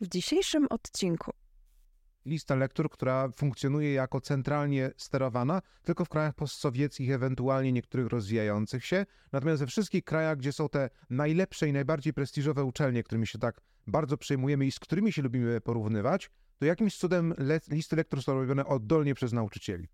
W dzisiejszym odcinku lista lektur, która funkcjonuje jako centralnie sterowana, tylko w krajach postsowieckich, ewentualnie niektórych rozwijających się. Natomiast we wszystkich krajach, gdzie są te najlepsze i najbardziej prestiżowe uczelnie, którymi się tak bardzo przejmujemy i z którymi się lubimy porównywać, to jakimś cudem le listy lektur są robione oddolnie przez nauczycieli.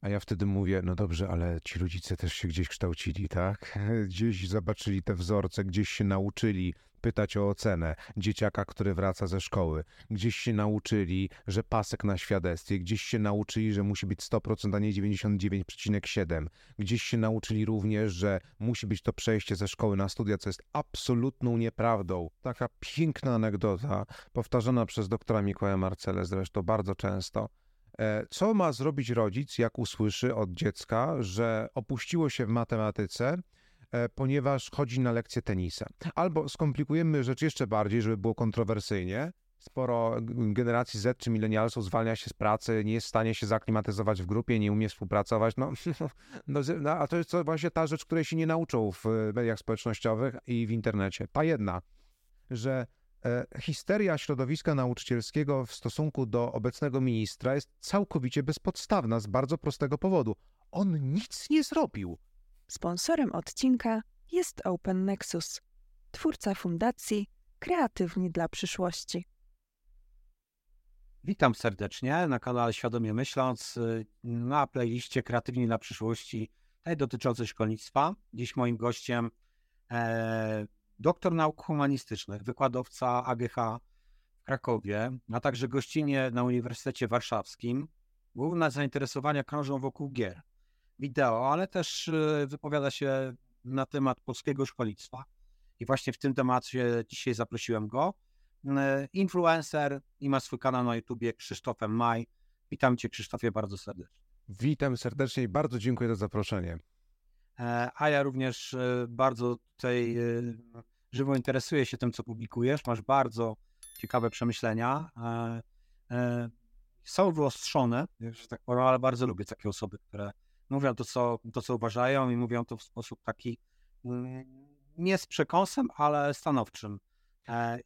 A ja wtedy mówię, no dobrze, ale ci rodzice też się gdzieś kształcili, tak? Gdzieś zobaczyli te wzorce, gdzieś się nauczyli pytać o ocenę dzieciaka, który wraca ze szkoły. Gdzieś się nauczyli, że pasek na świadectwie, gdzieś się nauczyli, że musi być 100%, a nie 99,7. Gdzieś się nauczyli również, że musi być to przejście ze szkoły na studia, co jest absolutną nieprawdą. Taka piękna anegdota, powtarzana przez doktora Mikołaja Marcele zresztą bardzo często E, co ma zrobić rodzic, jak usłyszy od dziecka, że opuściło się w matematyce, ponieważ chodzi na lekcję tenisa? Albo skomplikujemy rzecz jeszcze bardziej, żeby było kontrowersyjnie. Sporo generacji Z czy milenialsów zwalnia się z pracy, nie jest w stanie się zaklimatyzować w grupie, nie umie współpracować. No, no, no a to jest to właśnie ta rzecz, której się nie nauczą w mediach społecznościowych i w internecie. Ta jedna, że E, histeria środowiska nauczycielskiego w stosunku do obecnego ministra jest całkowicie bezpodstawna z bardzo prostego powodu. On nic nie zrobił. Sponsorem odcinka jest Open Nexus, twórca fundacji Kreatywni dla przyszłości. Witam serdecznie na kanale Świadomie Myśląc, y, na playliście Kreatywni dla przyszłości, tej dotyczącej szkolnictwa. Dziś moim gościem e, doktor nauk humanistycznych, wykładowca AGH w Krakowie, a także gościnie na Uniwersytecie Warszawskim. Główne zainteresowania krążą wokół gier, wideo, ale też e, wypowiada się na temat polskiego szkolnictwa. I właśnie w tym temacie dzisiaj zaprosiłem go. E, influencer i ma swój kanał na YouTubie Krzysztofem Maj. Witam Cię Krzysztofie bardzo serdecznie. Witam serdecznie i bardzo dziękuję za zaproszenie. E, a ja również e, bardzo tutaj e, żywo interesuję się tym, co publikujesz. Masz bardzo ciekawe przemyślenia. Są wyostrzone, że tak powiem, ale bardzo lubię takie osoby, które mówią to co, to, co uważają i mówią to w sposób taki mm, nie z przekąsem, ale stanowczym.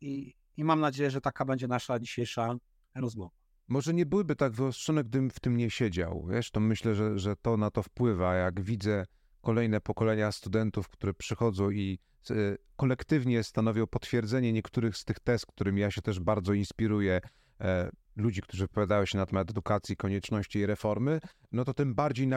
I, i mam nadzieję, że taka będzie nasza dzisiejsza rozmowa. Może nie byłyby tak wyostrzone, gdybym w tym nie siedział. Wiesz, to myślę, że, że to na to wpływa. Jak widzę kolejne pokolenia studentów, które przychodzą i e, kolektywnie stanowią potwierdzenie niektórych z tych tez, którymi ja się też bardzo inspiruję, e, ludzi, którzy wypowiadają się na temat edukacji, konieczności jej reformy, no to tym bardziej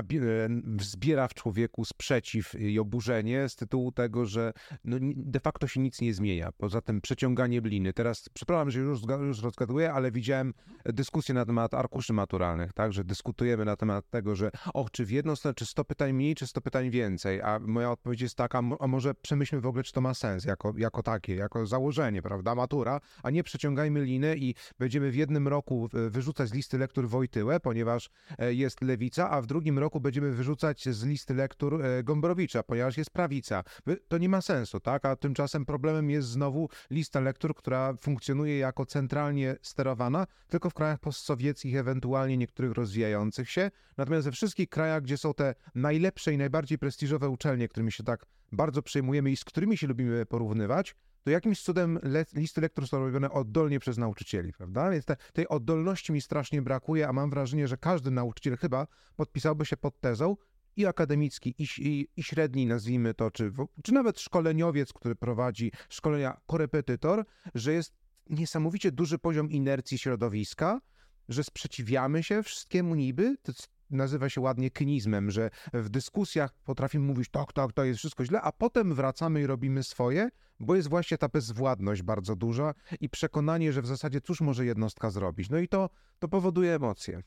wzbiera w człowieku sprzeciw i oburzenie z tytułu tego, że no de facto się nic nie zmienia. Poza tym przeciąganie bliny. Teraz, przepraszam, że już, już rozgaduję, ale widziałem dyskusję na temat arkuszy maturalnych, tak, że dyskutujemy na temat tego, że och, czy w jedną stronę, czy 100 pytań mniej, czy 100 pytań więcej, a moja odpowiedź jest taka, a może przemyślmy w ogóle, czy to ma sens jako, jako takie, jako założenie, prawda, matura, a nie przeciągajmy liny i będziemy w jednym roku wyrzucać z listy lektur Wojtyłę, ponieważ e, jest lewica, a w drugim roku będziemy wyrzucać z listy lektur e, Gombrowicza, ponieważ jest prawica. To nie ma sensu, tak? A tymczasem problemem jest znowu lista lektur, która funkcjonuje jako centralnie sterowana, tylko w krajach postsowieckich, ewentualnie niektórych rozwijających się. Natomiast we wszystkich krajach, gdzie są te najlepsze i najbardziej prestiżowe uczelnie, którymi się tak bardzo przejmujemy i z którymi się lubimy porównywać, to jakimś cudem le listy lektur są robione oddolnie przez nauczycieli, prawda? Więc te, tej oddolności mi strasznie brakuje, a mam wrażenie, że każdy nauczyciel chyba podpisałby się pod tezą, i akademicki, i, i, i średni, nazwijmy to, czy, czy nawet szkoleniowiec, który prowadzi szkolenia korepetytor, że jest niesamowicie duży poziom inercji środowiska, że sprzeciwiamy się wszystkiemu niby, nazywa się ładnie kynizmem, że w dyskusjach potrafimy mówić, tak, tak, to jest wszystko źle, a potem wracamy i robimy swoje, bo jest właśnie ta bezwładność bardzo duża i przekonanie, że w zasadzie cóż może jednostka zrobić. No i to, to powoduje emocje.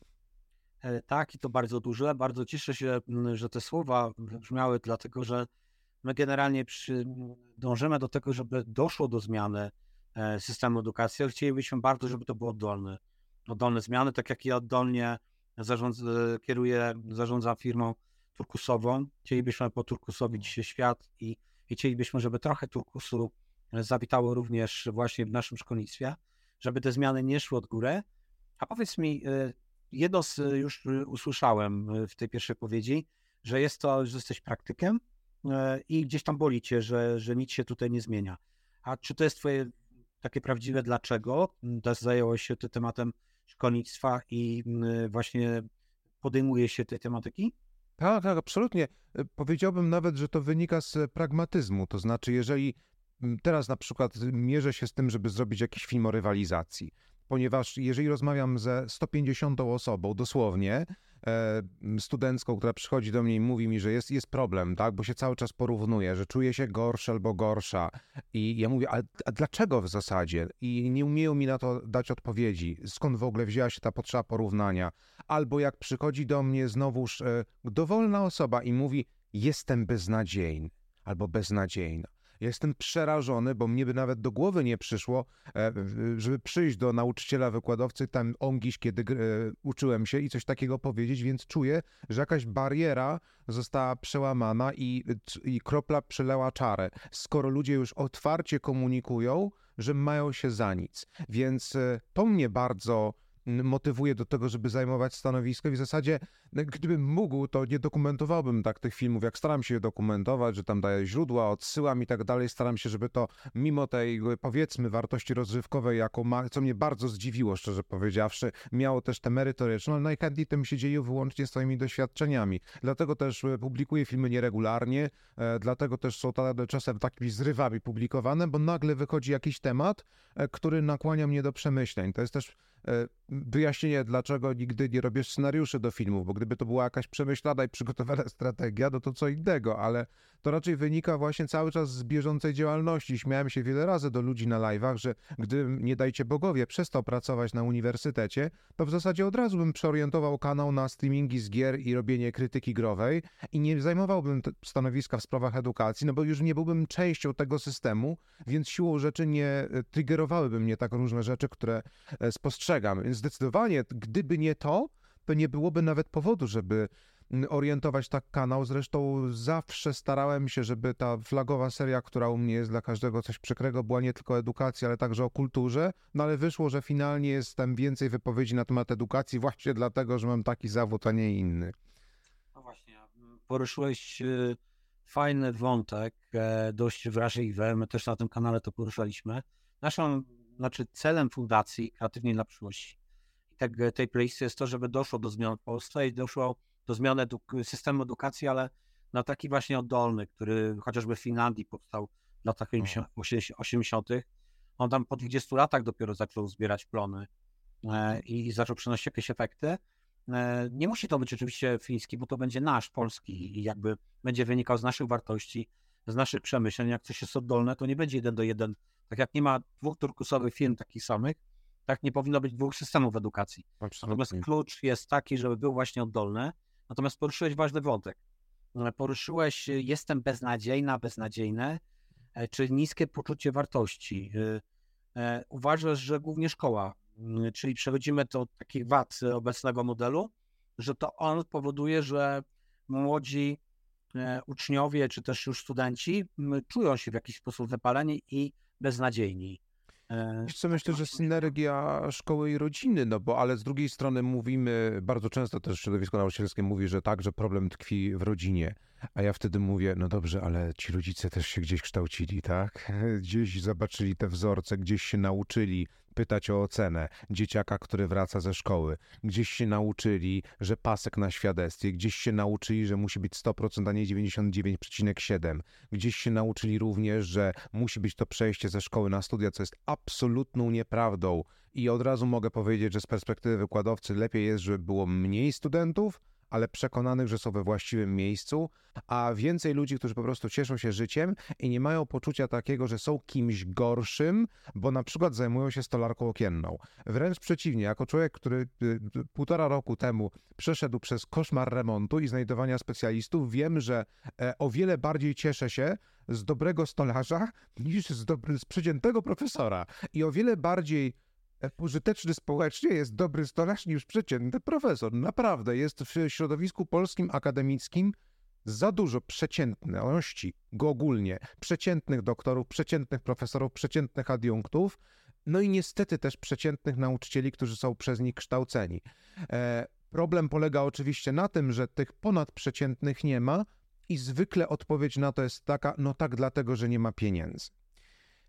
E, tak, i to bardzo duże. Bardzo cieszę się, że te słowa brzmiały, dlatego że my generalnie przy, dążymy do tego, żeby doszło do zmiany e, systemu edukacji, ale chcielibyśmy bardzo, żeby to było oddolne. Oddolne zmiany, tak jak ja oddolnie zarządz, e, kieruję, zarządzam firmą turkusową. Chcielibyśmy poturkusowić świat i, i chcielibyśmy, żeby trochę turkusu zawitało również właśnie w naszym szkolnictwie, żeby te zmiany nie szły od góry. A powiedz mi, e, jedno z, już usłyszałem w tej pierwszej powiedzi, że jest to, że jesteś praktykiem e, i gdzieś tam boli cię, że, że nic się tutaj nie zmienia. A czy to jest twoje takie prawdziwe dlaczego. Też zajęło się tym tematem szkolnictwa i właśnie podejmuje się tej tematyki? Tak, tak, absolutnie. E, powiedziałbym nawet, że to wynika z pragmatyzmu. To znaczy, jeżeli teraz na przykład mierzę się z tym, żeby zrobić jakiś film o rywalizacji, ponieważ jeżeli rozmawiam ze 150 osobą, dosłownie, e, studencką, która przychodzi do mnie i mówi mi, że jest, jest problem, tak, bo się cały czas porównuje, że czuje się gorszy albo gorsza. I ja mówię, a, a dlaczego w zasadzie? I nie umieją mi na to dać odpowiedzi. Skąd w ogóle wzięła się ta potrzeba porównania? Albo jak przychodzi do mnie znowuż e, dowolna osoba i mówi, jestem beznadziejny albo beznadziejna. Ja jestem przerażony, bo mnie by nawet do głowy nie przyszło, e, żeby przyjść do nauczyciela, wykładowcy, tam ongiś, kiedy e, uczyłem się i coś takiego powiedzieć, więc czuję, że jakaś bariera została przełamana i, i kropla przelała czarę. Skoro ludzie już otwarcie komunikują, że mają się za nic. Więc e, to mnie bardzo motywuje do tego, żeby zajmować stanowisko i w zasadzie gdybym mógł, to nie dokumentowałbym tak tych filmów, jak staram się je dokumentować, że tam daję źródła, odsyłam i tak dalej, staram się, żeby to mimo tej powiedzmy wartości rozrywkowej, jaką ma, co mnie bardzo zdziwiło, szczerze powiedziawszy, miało też te merytoryczne, ale najchętniej tym się dzieje wyłącznie swoimi doświadczeniami. Dlatego też e, publikuję filmy nieregularnie, e, dlatego też są czasem takimi zrywami publikowane, bo nagle wychodzi jakiś temat, e, który nakłania mnie do przemyśleń. To jest też wyjaśnienie, dlaczego nigdy nie robię scenariuszy do filmów, bo gdyby to była jakaś przemyślana i przygotowana strategia, no to co innego, ale to raczej wynika właśnie cały czas z bieżącej działalności. Śmiałem się wiele razy do ludzi na live'ach, że gdybym, nie dajcie bogowie, przestał pracować na uniwersytecie, to w zasadzie od razu bym przeorientował kanał na streamingi z gier i robienie krytyki growej i nie zajmowałbym stanowiska w sprawach edukacji, no bo już nie byłbym częścią tego systemu, więc siłą rzeczy nie e, triggerowałyby mnie tak różne rzeczy, które e, spostrzegam. Więc zdecydowanie, gdyby nie to, to nie byłoby nawet powodu, żeby orientować tak kanał. Zresztą zawsze starałem się, żeby ta flagowa seria, która u mnie jest dla każdego coś przykrego, była nie tylko edukacja, ale także o kulturze. No ale wyszło, że finalnie jest tam więcej wypowiedzi na temat edukacji właśnie dlatego, że mam taki zawód, a nie inny. No właśnie, poruszyłeś y, fajny wątek, e, dość wrażliwy. My też na tym kanale to poruszaliśmy. Naszą, znaczy celem fundacji Kreatywnie dla Przyszłości i tak, tej playlisty jest to, żeby doszło do zmian w Polsce i doszło do zmiany eduk- systemu edukacji, ale na taki właśnie oddolny, który chociażby w Finlandii powstał w latach 80. On tam po 20 latach dopiero zaczął zbierać plony e, i zaczął przynosić jakieś efekty. E, nie musi to być oczywiście fiński, bo to będzie nasz, polski i jakby będzie wynikał z naszych wartości, z naszych przemyśleń. Jak coś jest oddolne, to nie będzie jeden do jeden. Tak jak nie ma dwóch turkusowych firm takich samych, tak nie powinno być dwóch systemów edukacji. Absolutnie. Natomiast klucz jest taki, żeby był właśnie oddolny, Natomiast poruszyłeś ważny wątek. E, poruszyłeś, e, jestem beznadziejna, beznadziejne, e, czy niskie poczucie wartości. Uważasz, że głównie szkoła, mm, czyli przechodzimy do takich wad obecnego modelu, że to on powoduje, że młodzi uczniowie, czy też już studenci czują się w jakiś sposób wypaleni i beznadziejni. Wiesz co, myślę, że synergia szkoły i rodziny, no bo ale z drugiej strony mówimy, bardzo często też środowisko nauczycielskie mówi, że tak, że problem tkwi w rodzinie. A ja wtedy mówię, no dobrze, ale ci rodzice też się gdzieś kształcili, tak? Gdzieś zobaczyli te wzorce, gdzieś się nauczyli pytać o ocenę dzieciaka, który wraca ze szkoły. Gdzieś się nauczyli, że pasek na świadectwie, gdzieś się nauczyli, że musi być 100%, a nie 99,7. Gdzieś się nauczyli również, że musi być to przejście ze szkoły na studia, co jest absolutną nieprawdą. I od razu mogę powiedzieć, że z perspektywy wykładowcy lepiej jest, żeby było mniej studentów, ale przekonanych, że są we właściwym miejscu, a więcej ludzi, którzy po prostu cieszą się życiem i nie mają poczucia takiego, że są kimś gorszym, bo na przykład zajmują się stolarką okienną. Wręcz przeciwnie, jako człowiek, który y, y, półtora roku temu przeszedł przez koszmar remontu i znajdowania specjalistów, wiem, że e, o wiele bardziej cieszę się z dobrego stolarza niż z, dobry, z przeciętnego profesora. I o wiele bardziej pożyteczny społecznie jest dobry stolarz niż przeciętny profesor. Naprawdę, jest w środowisku polskim akademickim za dużo przeciętności, go ogólnie, przeciętnych doktorów, przeciętnych profesorów, przeciętnych adiunktów, no i niestety też przeciętnych nauczycieli, którzy są przez nich kształceni. E, problem polega oczywiście na tym, że tych ponadprzeciętnych nie ma i zwykle odpowiedź na to jest taka, no tak dlatego, że nie ma pieniędzy.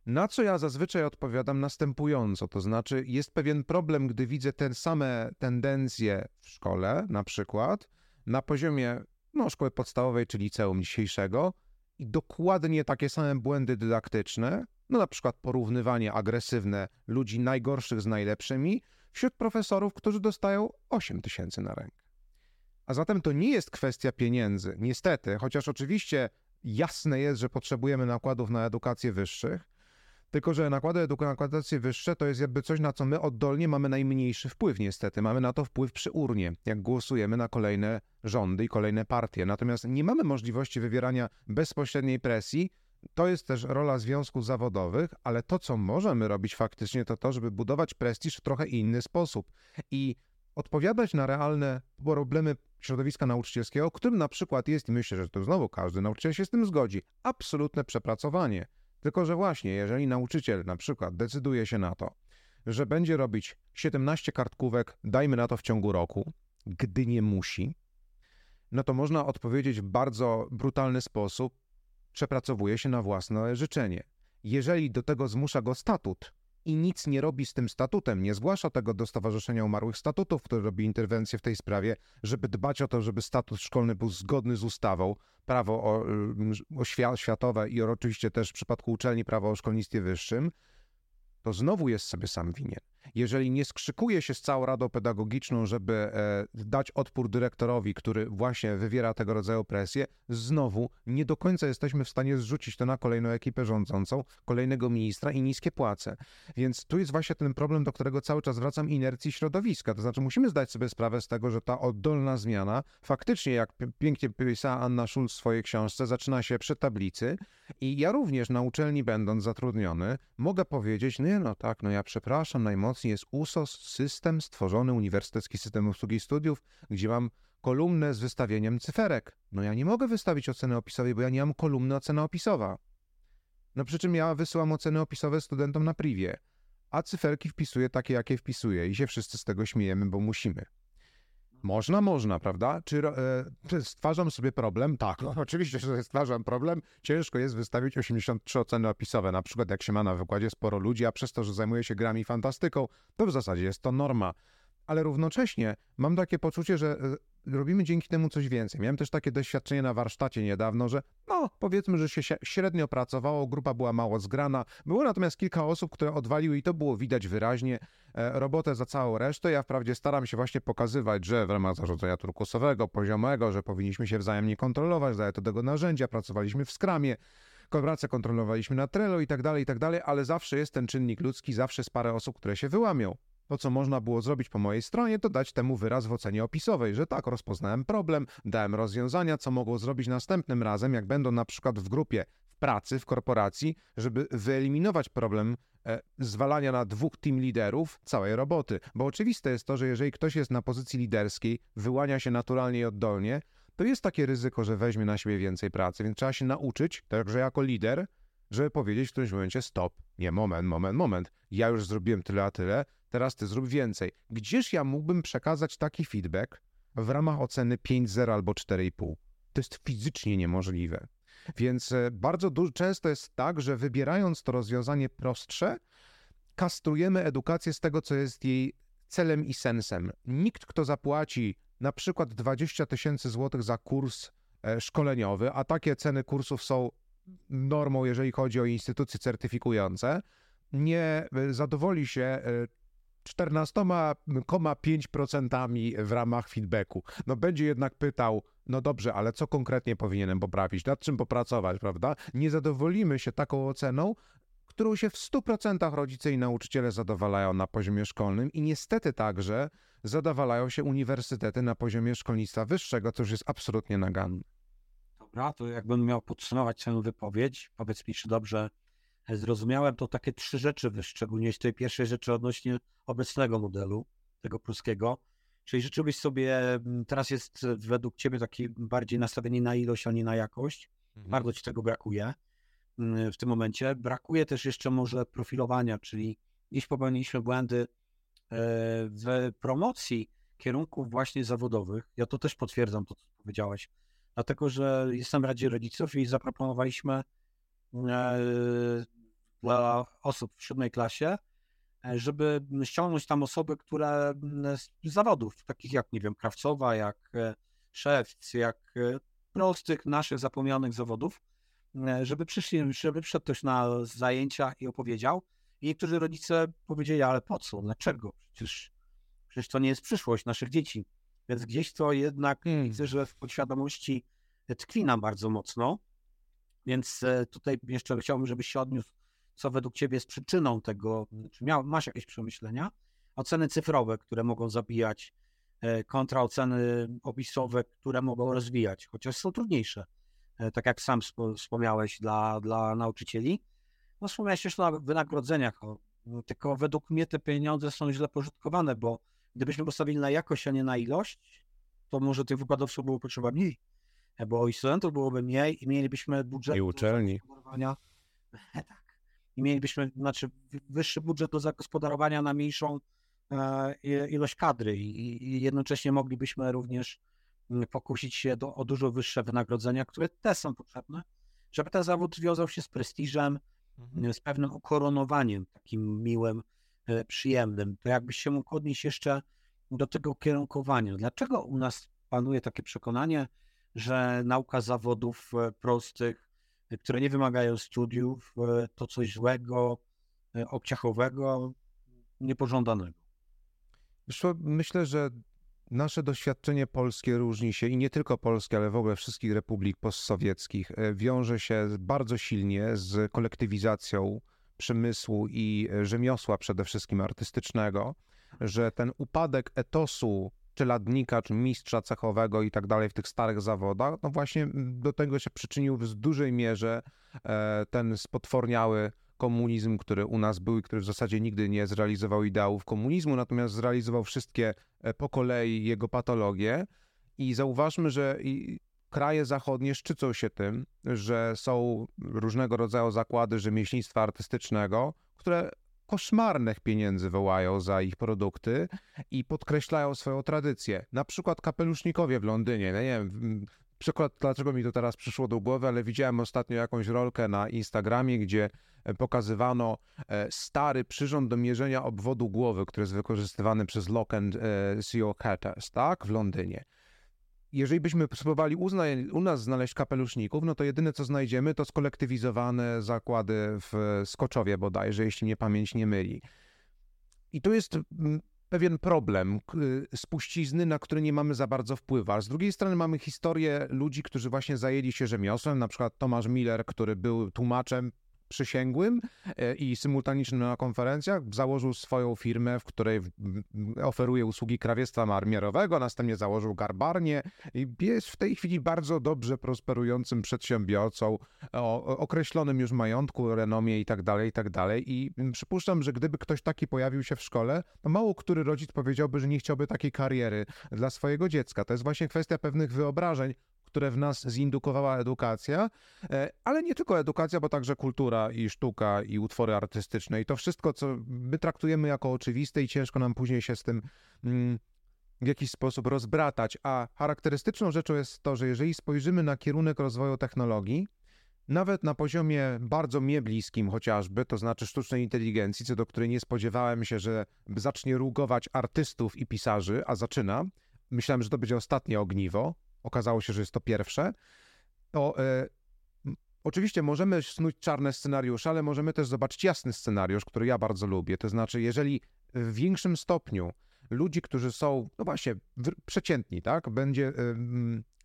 Na co ja zazwyczaj odpowiadam następująco, to znaczy jest pewien problem, gdy widzę te same tendencje w szkole, na przykład na poziomie no, szkoły podstawowej czy liceum dzisiejszego i dokładnie takie same błędy dydaktyczne, no na przykład porównywanie agresywne ludzi najgorszych z najlepszymi wśród profesorów, którzy dostają 8 tysięcy na rękę. A zatem to nie jest kwestia pieniędzy, niestety, chociaż oczywiście jasne jest, że potrzebujemy nakładów na edukację wyższych, tylko że nakłady na edukację wyższe to jest jakby coś, na co my oddolnie mamy najmniejszy wpływ, niestety. Mamy na to wpływ przy urnie, jak głosujemy na kolejne rządy i kolejne partie. Natomiast nie mamy możliwości wywierania bezpośredniej presji. To jest też rola związków zawodowych, ale to, co możemy robić faktycznie, to to, żeby budować prestiż w trochę inny sposób. I odpowiadać na realne problemy środowiska nauczycielskiego, którym na przykład jest, myślę, że to znowu każdy nauczyciel się z tym zgodzi, absolutne przepracowanie. Tylko, że właśnie, jeżeli nauczyciel na przykład decyduje się na to, że będzie robić 17 kartkówek, dajmy na to w ciągu roku, gdy nie musi, no to można odpowiedzieć w bardzo brutalny sposób, przepracowuje się na własne życzenie. Jeżeli do tego zmusza go statut, i nic nie robi z tym statutem, nie zgłasza tego do Stowarzyszenia Umarłych Statutów, które robi interwencję w tej sprawie, żeby dbać o to, żeby statut szkolny był zgodny z ustawą, prawo o, o światowe i oczywiście też w przypadku uczelni prawo o szkolnictwie wyższym, to znowu jest sobie sam winien. Jeżeli nie skrzykuje się z całą Radą Pedagogiczną, żeby e, dać odpór dyrektorowi, który właśnie wywiera tego rodzaju presję, znowu nie do końca jesteśmy w stanie zrzucić to na kolejną ekipę rządzącą, kolejnego ministra i niskie płace. Więc tu jest właśnie ten problem, do którego cały czas wracam, inercji środowiska. To znaczy musimy zdać sobie sprawę z tego, że ta oddolna zmiana faktycznie, jak pięknie pisała Anna Schulz w swojej książce, zaczyna się przy tablicy i ja również na uczelni będąc zatrudniony, mogę powiedzieć, nie no tak, no ja przepraszam najmocniej, jest USOS, system stworzony, Uniwersytecki System Obsługi Studiów, gdzie mam kolumnę z wystawieniem cyferek. No ja nie mogę wystawić oceny opisowej, bo ja nie mam kolumny ocena opisowa. No przy czym ja wysyłam oceny opisowe studentom na privie, a cyferki wpisuję takie, jakie wpisuję i się wszyscy z tego śmiejemy, bo musimy. Można, można, prawda? Czy, e, stwarzam sobie problem? Tak, no, oczywiście, że stwarzam problem. Ciężko jest wystawić 83 oceny opisowe, na przykład jak się ma na wykładzie sporo ludzi, a przez to, że zajmuję się grami fantastyką, to w zasadzie jest to norma. Ale równocześnie mam takie poczucie, że e, robimy dzięki temu coś więcej. Miałem też takie doświadczenie na warsztacie niedawno, że no powiedzmy, że się średnio pracowało, grupa była mało zgrana. Było natomiast kilka osób, które odwaliły i to było widać wyraźnie e, robotę za całą resztę. Ja wprawdzie staram się właśnie pokazywać, że w ramach zarządzania turkusowego, poziomego, że powinniśmy się wzajemnie kontrolować, daję tego narzędzia, pracowaliśmy w skramie, pracę kontrolowaliśmy na Trello i tak dalej, i tak dalej, ale zawsze jest ten czynnik ludzki, zawsze jest parę osób, które się wyłamią. To, co można było zrobić po mojej stronie, to dać temu wyraz w ocenie opisowej, że tak, rozpoznałem problem, dałem rozwiązania, co mogło zrobić następnym razem, jak będą na przykład w grupie, w pracy, w korporacji, żeby wyeliminować problem e, zwalania na dwóch team liderów całej roboty. Bo oczywiste jest to, że jeżeli ktoś jest na pozycji liderskiej, wyłania się naturalnie i oddolnie, to jest takie ryzyko, że weźmie na siebie więcej pracy, więc trzeba się nauczyć, także jako lider, żeby powiedzieć w którymś momencie stop, nie, moment, moment, moment, ja już zrobiłem tyle a tyle, teraz ty zrób więcej. Gdzież ja mógłbym przekazać taki feedback w ramach oceny 5.0 albo 4,5? To jest fizycznie niemożliwe. Więc e, bardzo często jest tak, że wybierając to rozwiązanie prostsze, kastrujemy edukację z tego, co jest jej celem i sensem. Nikt, kto zapłaci na przykład 20 tysięcy złotych za kurs e, szkoleniowy, a takie ceny kursów są normą, jeżeli chodzi o instytucje certyfikujące, nie e, zadowoli się 14,5% w ramach feedbacku. No będzie jednak pytał, no dobrze, ale co konkretnie powinienem poprawić, nad czym popracować, prawda? Nie zadowolimy się taką oceną, którą się w 100% rodzice i nauczyciele zadowalają na poziomie szkolnym i niestety także zadowalają się uniwersytety na poziomie szkolnictwa wyższego, co już jest absolutnie naganne. Dobra, to jakbym miał podsumować tę wypowiedź, powiedz mi, czy dobrze zrozumiałem, to takie trzy rzeczy wyszczególniłeś. Z tej pierwszej rzeczy odnośnie obecnego modelu, tego pruskiego. Czyli życzyłbyś sobie, mm, teraz jest według Ciebie taki bardziej nastawienie na ilość, a nie na jakość. Mhm. Bardzo Ci tego brakuje mm, w tym momencie. Brakuje też jeszcze może profilowania, czyli gdzieś popełniliśmy błędy e, w promocji kierunków właśnie zawodowych. Ja to też potwierdzam, to co powiedziałeś. Dlatego, że jestem w Radzie Rodziców i zaproponowaliśmy e, dla osób w siódmej klasie, e, żeby ściągnąć tam osoby, które z zawodów, takich jak, nie wiem, krawcowa, jak e, szewc, jak e, prostych naszych zapomnianych zawodów, żeby przyszli, żeby przyszedł ktoś na zajęcia i opowiedział. I niektórzy rodzice powiedzieli, ale po co, dlaczego? Przecież, przecież to nie jest przyszłość naszych dzieci. Więc gdzieś to jednak hmm. widzę, że w podświadomości tkwi nam bardzo mocno. Więc tutaj jeszcze chciałbym, żebyś się odniósł co według Ciebie jest przyczyną tego, czy masz jakieś przemyślenia? Oceny cyfrowe, które mogą zabijać, e, kontra oceny opisowe, które mogą rozwijać, chociaż są trudniejsze, e, tak jak sam wspomniałeś dla, dla nauczycieli. No wspomniałeś też o wynagrodzeniach, no, tylko według mnie te pieniądze są źle pożytkowane, bo gdybyśmy postawili na jakość, a nie na ilość, to może tych wykładowców było potrzeba mniej, e, bo i studentów byłoby mniej i mielibyśmy budżet. I uczelni. tak i mielibyśmy znaczy, wyższy budżet do zagospodarowania na mniejszą e, ilość kadry i, jednocześnie moglibyśmy również mm, pokusić się do, o dużo wyższe wynagrodzenia, które też są potrzebne, żeby ten zawód wiązał się z prestiżem, mhm. z pewnym ukoronowaniem takim miłym, e, przyjemnym. To jakbyś się mógł odnieść jeszcze do tego ukierunkowania. Dlaczego u nas panuje takie przekonanie, że nauka zawodów e, prostych które nie wymagają studiów, e, to coś złego, e, obciachowego, niepożądanego. Myślę, że nasze doświadczenie polskie różni się i nie tylko polskie, ale w ogóle wszystkich republik postsowieckich e, wiąże się bardzo silnie z kolektywizacją przemysłu i rzemiosła przede wszystkim artystycznego, że ten upadek etosu czeladnika, czy mistrza cechowego i tak dalej w tych starych zawodach, no właśnie do tego się przyczynił w dużej mierze e, ten spotworniały komunizm, który u nas był i który w zasadzie nigdy nie zrealizował ideałów komunizmu, natomiast zrealizował wszystkie e, po kolei jego patologie. I zauważmy, że kraje zachodnie szczycą się tym, że są różnego rodzaju zakłady rzemieślnictwa artystycznego, które koszmarnych pieniędzy wołają za ich produkty i podkreślają swoją tradycję. Na przykład kapelusznikowie w Londynie. No nie wiem, przykład, dlaczego mi to teraz przyszło do głowy, ale widziałem ostatnio jakąś rolkę na Instagramie, gdzie e, pokazywano e, stary przyrząd do mierzenia obwodu głowy, który jest wykorzystywany przez Lock and e, Seal Hatters, tak, w Londynie jeżeli byśmy spróbowali u nas znaleźć kapeluszników, no to jedyne co znajdziemy to skolektywizowane zakłady w Skoczowie bodajże, jeśli mnie pamięć nie myli. I tu jest mm, pewien problem spuścizny, na który nie mamy za bardzo wpływu. Z drugiej strony mamy historię ludzi, którzy właśnie zajęli się rzemiosłem, na przykład Tomasz Miller, który był tłumaczem przysięgłym e, i symultanicznym na konferencjach. Założył swoją firmę, w której oferuje usługi krawiectwa marmierowego, następnie założył garbarnię i jest w tej chwili bardzo dobrze prosperującym przedsiębiorcą o określonym już majątku, renomie i tak dalej, i tak dalej. I przypuszczam, że gdyby ktoś taki pojawił się w szkole, to mało który rodzic powiedziałby, że nie chciałby takiej kariery dla swojego dziecka. To jest właśnie kwestia pewnych wyobrażeń, które w nas zindukowała edukacja, e, ale nie tylko edukacja, bo także kultura i sztuka i utwory artystyczne i to wszystko, co my traktujemy jako oczywiste i ciężko nam później się z tym mm, w jakiś sposób rozbratać. A charakterystyczną rzeczą jest to, że jeżeli spojrzymy na kierunek rozwoju technologii, nawet na poziomie bardzo mnie bliskim chociażby, to znaczy sztucznej inteligencji, co do której nie spodziewałem się, że zacznie rugować artystów i pisarzy, a zaczyna. Myślałem, że to będzie ostatnie ogniwo, okazało się, że jest to pierwsze, to e, oczywiście możemy snuć czarne scenariusze, ale możemy też zobaczyć jasny scenariusz, który ja bardzo lubię. To znaczy, jeżeli w większym stopniu ludzi, którzy są, no właśnie, przeciętni, tak, będzie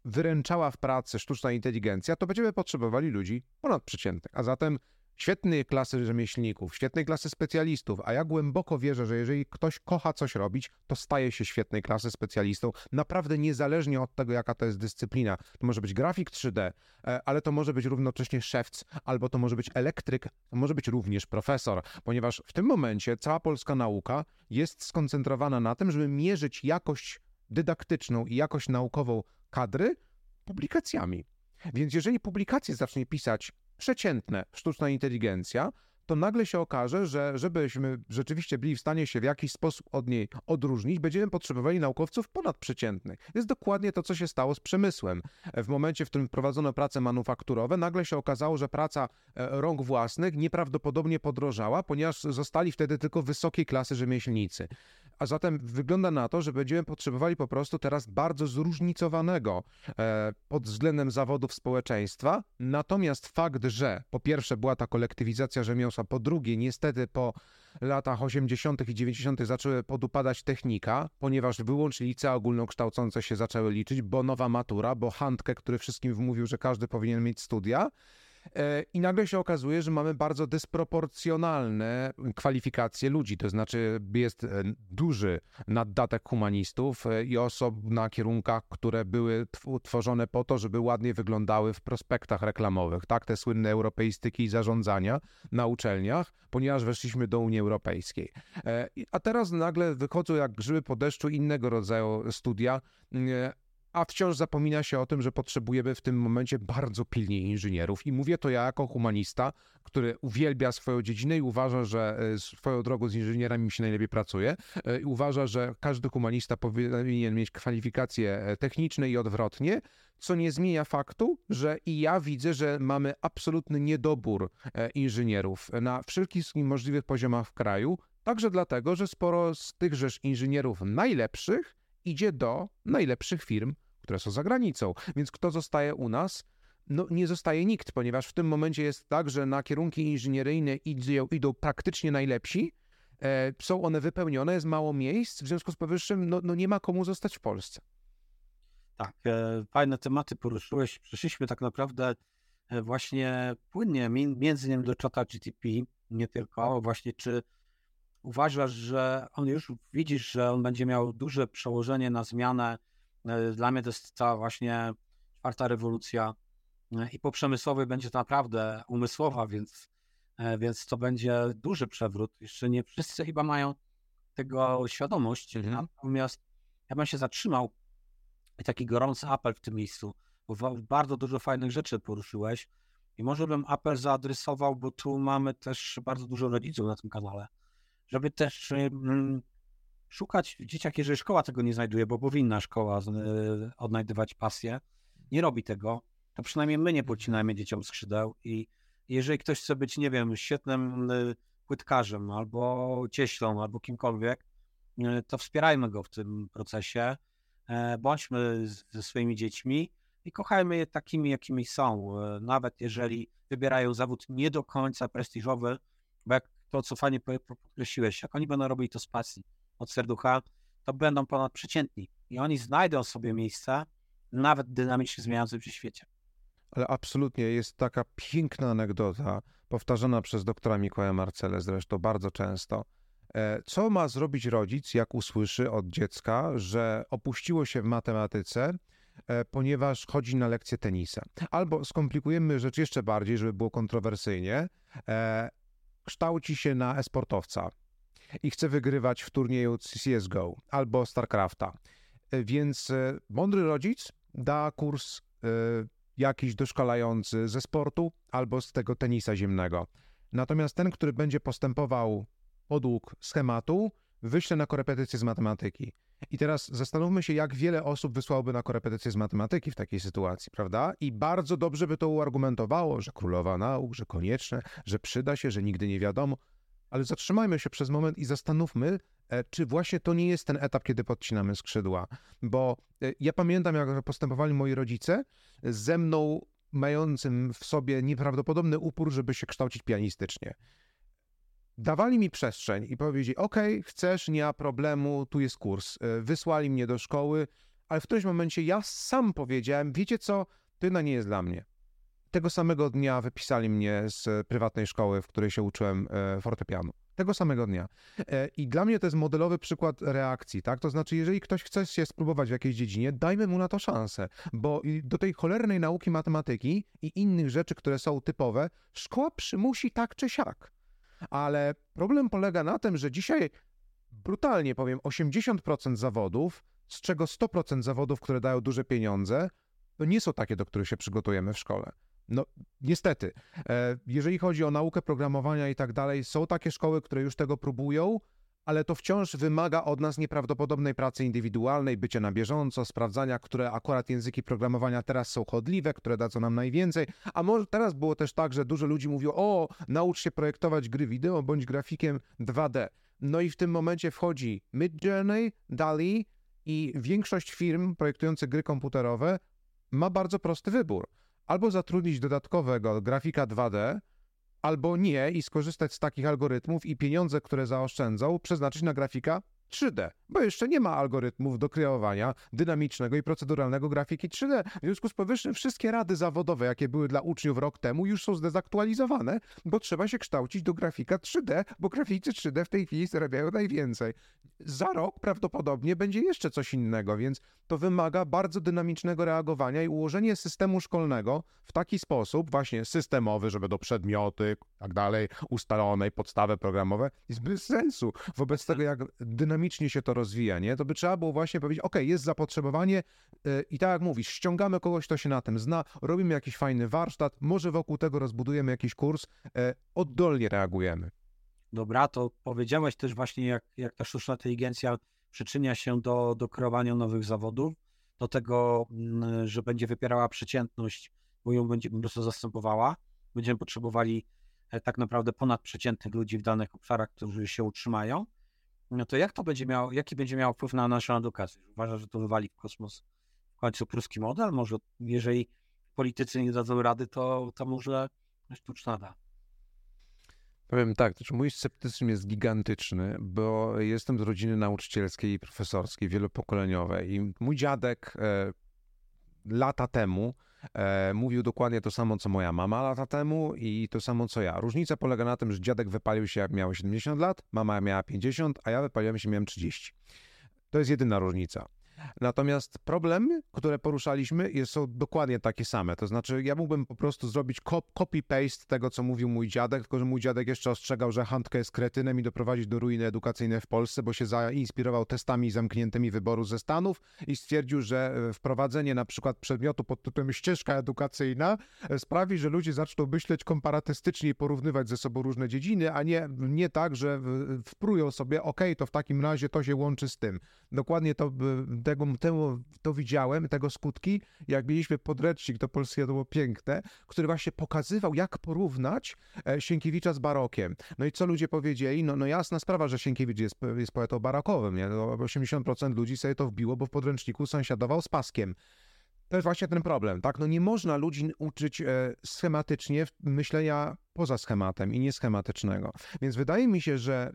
wyręczała w pracy sztuczna inteligencja, to będziemy potrzebowali ludzi ponadprzeciętnych. A zatem świetnej klasy rzemieślników, świetnej klasy specjalistów, a ja głęboko wierzę, że jeżeli ktoś kocha coś robić, to staje się świetnej klasy specjalistą, naprawdę niezależnie od tego, jaka to jest dyscyplina. To może być grafik 3D, e, ale to może być równocześnie szewc, albo to może być elektryk, to może być również profesor, ponieważ w tym momencie cała polska nauka jest skoncentrowana na tym, żeby mierzyć jakość dydaktyczną i jakość naukową kadry publikacjami. Więc jeżeli publikacje zacznie pisać przeciętne sztuczna inteligencja, to nagle się okaże, że żebyśmy rzeczywiście byli w stanie się w jakiś sposób od niej odróżnić, będziemy potrzebowali naukowców ponadprzeciętnych. Jest dokładnie to, co się stało z przemysłem. W momencie, w którym wprowadzono prace manufakturowe, nagle się okazało, że praca e, rąk własnych nieprawdopodobnie podrożała, ponieważ zostali wtedy tylko wysokiej klasy rzemieślnicy. A zatem wygląda na to, że będziemy potrzebowali po prostu teraz bardzo zróżnicowanego e, pod względem zawodów społeczeństwa. Natomiast fakt, że po pierwsze była ta kolektywizacja rzemiosła, po drugie niestety po latach 80. i 90. zaczęły podupadać technika, ponieważ wyłącznie licea ogólnokształcące się zaczęły liczyć, bo nowa matura, bo Handke, który wszystkim wmówił, że każdy powinien mieć studia, I nagle się okazuje, że mamy bardzo dysproporcjonalne kwalifikacje ludzi, to znaczy jest e, duży naddatek humanistów e, i osób na kierunkach, które były tworzone po to, żeby ładnie wyglądały w prospektach reklamowych, tak, te słynne europeistyki i zarządzania na uczelniach, ponieważ weszliśmy do Unii Europejskiej. A teraz nagle wychodzą jak grzyby po deszczu innego rodzaju studia, a wciąż zapomina się o tym, że potrzebujemy w tym momencie bardzo pilnie inżynierów. I mówię to ja jako humanista, który uwielbia swoją dziedzinę i uważa, że e, swoją drogą z inżynierami mi się najlepiej pracuje. E, I uważa, że każdy humanista powinien mieć kwalifikacje e, techniczne i odwrotnie, co nie zmienia faktu, że i ja widzę, że mamy absolutny niedobór inżynierów na wszelkich możliwych poziomach w kraju, także dlatego, że sporo z tychże inżynierów najlepszych idzie do najlepszych firm, które są za granicą. Więc kto zostaje u nas? No nie zostaje nikt, ponieważ w tym momencie jest tak, że na kierunki inżynieryjne idą, idą praktycznie najlepsi, e, są one wypełnione, jest mało miejsc, w związku z powyższym no, no nie ma komu zostać w Polsce. Tak, e, fajne tematy poruszyłeś. Przeszliśmy tak naprawdę e, właśnie płynnie między innymi do czata GTP, nie tylko, właśnie czy uważasz, że on już widzisz, że on będzie miał duże przełożenie na zmianę. E, dla mnie to jest ta właśnie czwarta rewolucja e, i po przemysłowej będzie to naprawdę umysłowa, więc, e, więc to będzie duży przewrót. Jeszcze nie wszyscy chyba mają tego świadomość, mhm. natomiast ja bym się zatrzymał i taki gorący apel w tym miejscu, bo bardzo dużo fajnych rzeczy poruszyłeś i może bym apel zaadresował, bo tu mamy też bardzo dużo rodziców na tym kanale żeby też szukać w dzieciach, jeżeli szkoła tego nie znajduje, bo powinna szkoła e, odnajdywać pasję, nie robi tego, to przynajmniej my nie pocinajmy dzieciom skrzydeł i jeżeli ktoś chce być, nie wiem, świetnym e, płytkarzem albo cieślą, albo kimkolwiek, e, to wspierajmy go w tym procesie, bądźmy ze swoimi dziećmi i kochajmy je takimi, jakimi są, nawet jeżeli wybierają zawód nie do końca prestiżowy, bo jak to, co fajnie podkreśliłeś, jak oni będą robili to z pasji, od serducha, to będą ponadprzeciętni i oni znajdą sobie miejsca nawet dynamicznie zmieniającym się świecie. Ale absolutnie jest taka piękna anegdota, powtarzana przez doktora Mikołaja Marcele zresztą bardzo często. E, co ma zrobić rodzic, jak usłyszy od dziecka, że opuściło się w matematyce, e, ponieważ chodzi na lekcję tenisa? Albo skomplikujemy rzecz jeszcze bardziej, żeby było kontrowersyjnie. Kształci się na esportowca i chce wygrywać w turnieju CSGO albo StarCrafta. E, więc e, mądry rodzic da kurs e, jakiś doszkalający ze sportu albo z tego tenisa ziemnego. Natomiast ten, który będzie postępował podług schematu, wyśle na korepetycję z matematyki. I teraz zastanówmy się, jak wiele osób wysłałoby na korepetycję z matematyki w takiej sytuacji, prawda? I bardzo dobrze by to uargumentowało, że królowa nauk, że konieczne, że przyda się, że nigdy nie wiadomo. Ale zatrzymajmy się przez moment i zastanówmy, e, czy właśnie to nie jest ten etap, kiedy podcinamy skrzydła. Bo e, ja pamiętam, jak postępowali moi rodzice ze mną, mającym w sobie nieprawdopodobny upór, żeby się kształcić pianistycznie dawali mi przestrzeń i powiedzieli: OK, chcesz, nie ma problemu, tu jest kurs. E, wysłali mnie do szkoły, ale w którymś momencie ja sam powiedziałem: Wiecie co, tyna nie jest dla mnie. Tego samego dnia wypisali mnie z prywatnej szkoły, w której się uczyłem e, fortepianu. Tego samego dnia. I dla mnie to jest modelowy przykład reakcji, tak? To znaczy, jeżeli ktoś chce się spróbować w jakiejś dziedzinie, dajmy mu na to szansę, bo do tej cholernej nauki matematyki i innych rzeczy, które są typowe, szkoła przymusi tak czy siak ale problem polega na tym, że dzisiaj brutalnie powiem 80% zawodów, z czego 100% zawodów, które dają duże pieniądze, to nie są takie, do których się przygotujemy w szkole. No, niestety. E, jeżeli chodzi o naukę programowania i tak dalej, są takie szkoły, które już tego próbują, ale to wciąż wymaga od nas nieprawdopodobnej pracy indywidualnej, bycia na bieżąco, sprawdzania, które akurat języki programowania teraz są chodliwe, które dadzą nam najwięcej. A może teraz było też tak, że dużo ludzi mówiło: O, naucz się projektować gry wideo bądź grafikiem 2D. No i w tym momencie wchodzi Midjourney, DALI i większość firm projektujących gry komputerowe ma bardzo prosty wybór. Albo zatrudnić dodatkowego grafika 2D, albo nie i skorzystać z takich algorytmów i pieniądze, które zaoszczędzą, przeznaczyć na grafika 3D, bo jeszcze nie ma algorytmów do kreowania dynamicznego i proceduralnego grafiki 3D. W związku z powyższym wszystkie rady zawodowe, jakie były dla uczniów rok temu, już są zdezaktualizowane, bo trzeba się kształcić do grafika 3D, bo graficy 3D w tej chwili zarabiają najwięcej. Za rok prawdopodobnie będzie jeszcze coś innego, więc to wymaga bardzo dynamicznego reagowania i ułożenie systemu szkolnego w taki sposób, właśnie systemowy, żeby do przedmioty, tak dalej, ustalone, podstawy programowe, jest bez sensu. Wobec tego, jak dynamicznie się to rozwija, nie, to by trzeba było właśnie powiedzieć, ok, jest zapotrzebowanie yy, i tak jak mówisz, ściągamy kogoś, kto się na tym zna, robimy jakiś fajny warsztat, może wokół tego rozbudujemy jakiś kurs, yy, oddolnie reagujemy. Dobra, to powiedziałeś też właśnie, jak, jak ta sztuczna inteligencja przyczynia się do, do kreowania nowych zawodów, do tego, mm, że będzie wypierała przeciętność, bo ją będzie po prostu zastępowała. Będziemy potrzebowali e, tak naprawdę ponadprzeciętnych ludzi w danych obszarach, którzy się utrzymają. No to jak to będzie miało, jaki będzie miał wpływ na naszą edukację? Uważa, że to wywali w kosmos w końcu pruski model? Może jeżeli politycy nie dadzą rady, to, to może sztuczna da. Powiem tak, to znaczy mój sceptycyzm jest gigantyczny, bo jestem z rodziny nauczycielskiej i profesorskiej, wielopokoleniowej i mój dziadek e, lata temu e, mówił dokładnie to samo, co moja mama lata temu i to samo, co ja. Różnica polega na tym, że dziadek wypalił się, jak miał 70 lat, mama miała 50, a ja wypaliłem się, miałem 30. To jest jedyna różnica. Natomiast problemy, które poruszaliśmy, są dokładnie takie same. To znaczy, ja mógłbym po prostu zrobić copy-paste tego, co mówił mój dziadek, tylko że mój dziadek jeszcze ostrzegał, że Handke jest kretynem i doprowadzić do ruiny edukacyjnej w Polsce, bo się zainspirował testami zamkniętymi wyboru ze Stanów i stwierdził, że e, wprowadzenie na przykład przedmiotu pod tytułem ścieżka edukacyjna e, sprawi, że ludzie zaczną myśleć komparatystycznie i porównywać ze sobą różne dziedziny, a nie, nie tak, że wprują sobie, ok, to w takim razie to się łączy z tym. Dokładnie to tego, to widziałem, tego skutki, jak mieliśmy podręcznik do polskiego, to było piękne, który właśnie pokazywał, jak porównać e, Sienkiewicza z barokiem. No i co ludzie powiedzieli? No, no jasna sprawa, że Sienkiewicz jest, jest poetą barokowym, nie? No, 80% ludzi sobie to wbiło, bo w podręczniku sąsiadował z paskiem. To jest właśnie ten problem, tak? No nie można ludzi uczyć e, schematycznie myślenia poza schematem i nieschematycznego. Więc wydaje mi się, że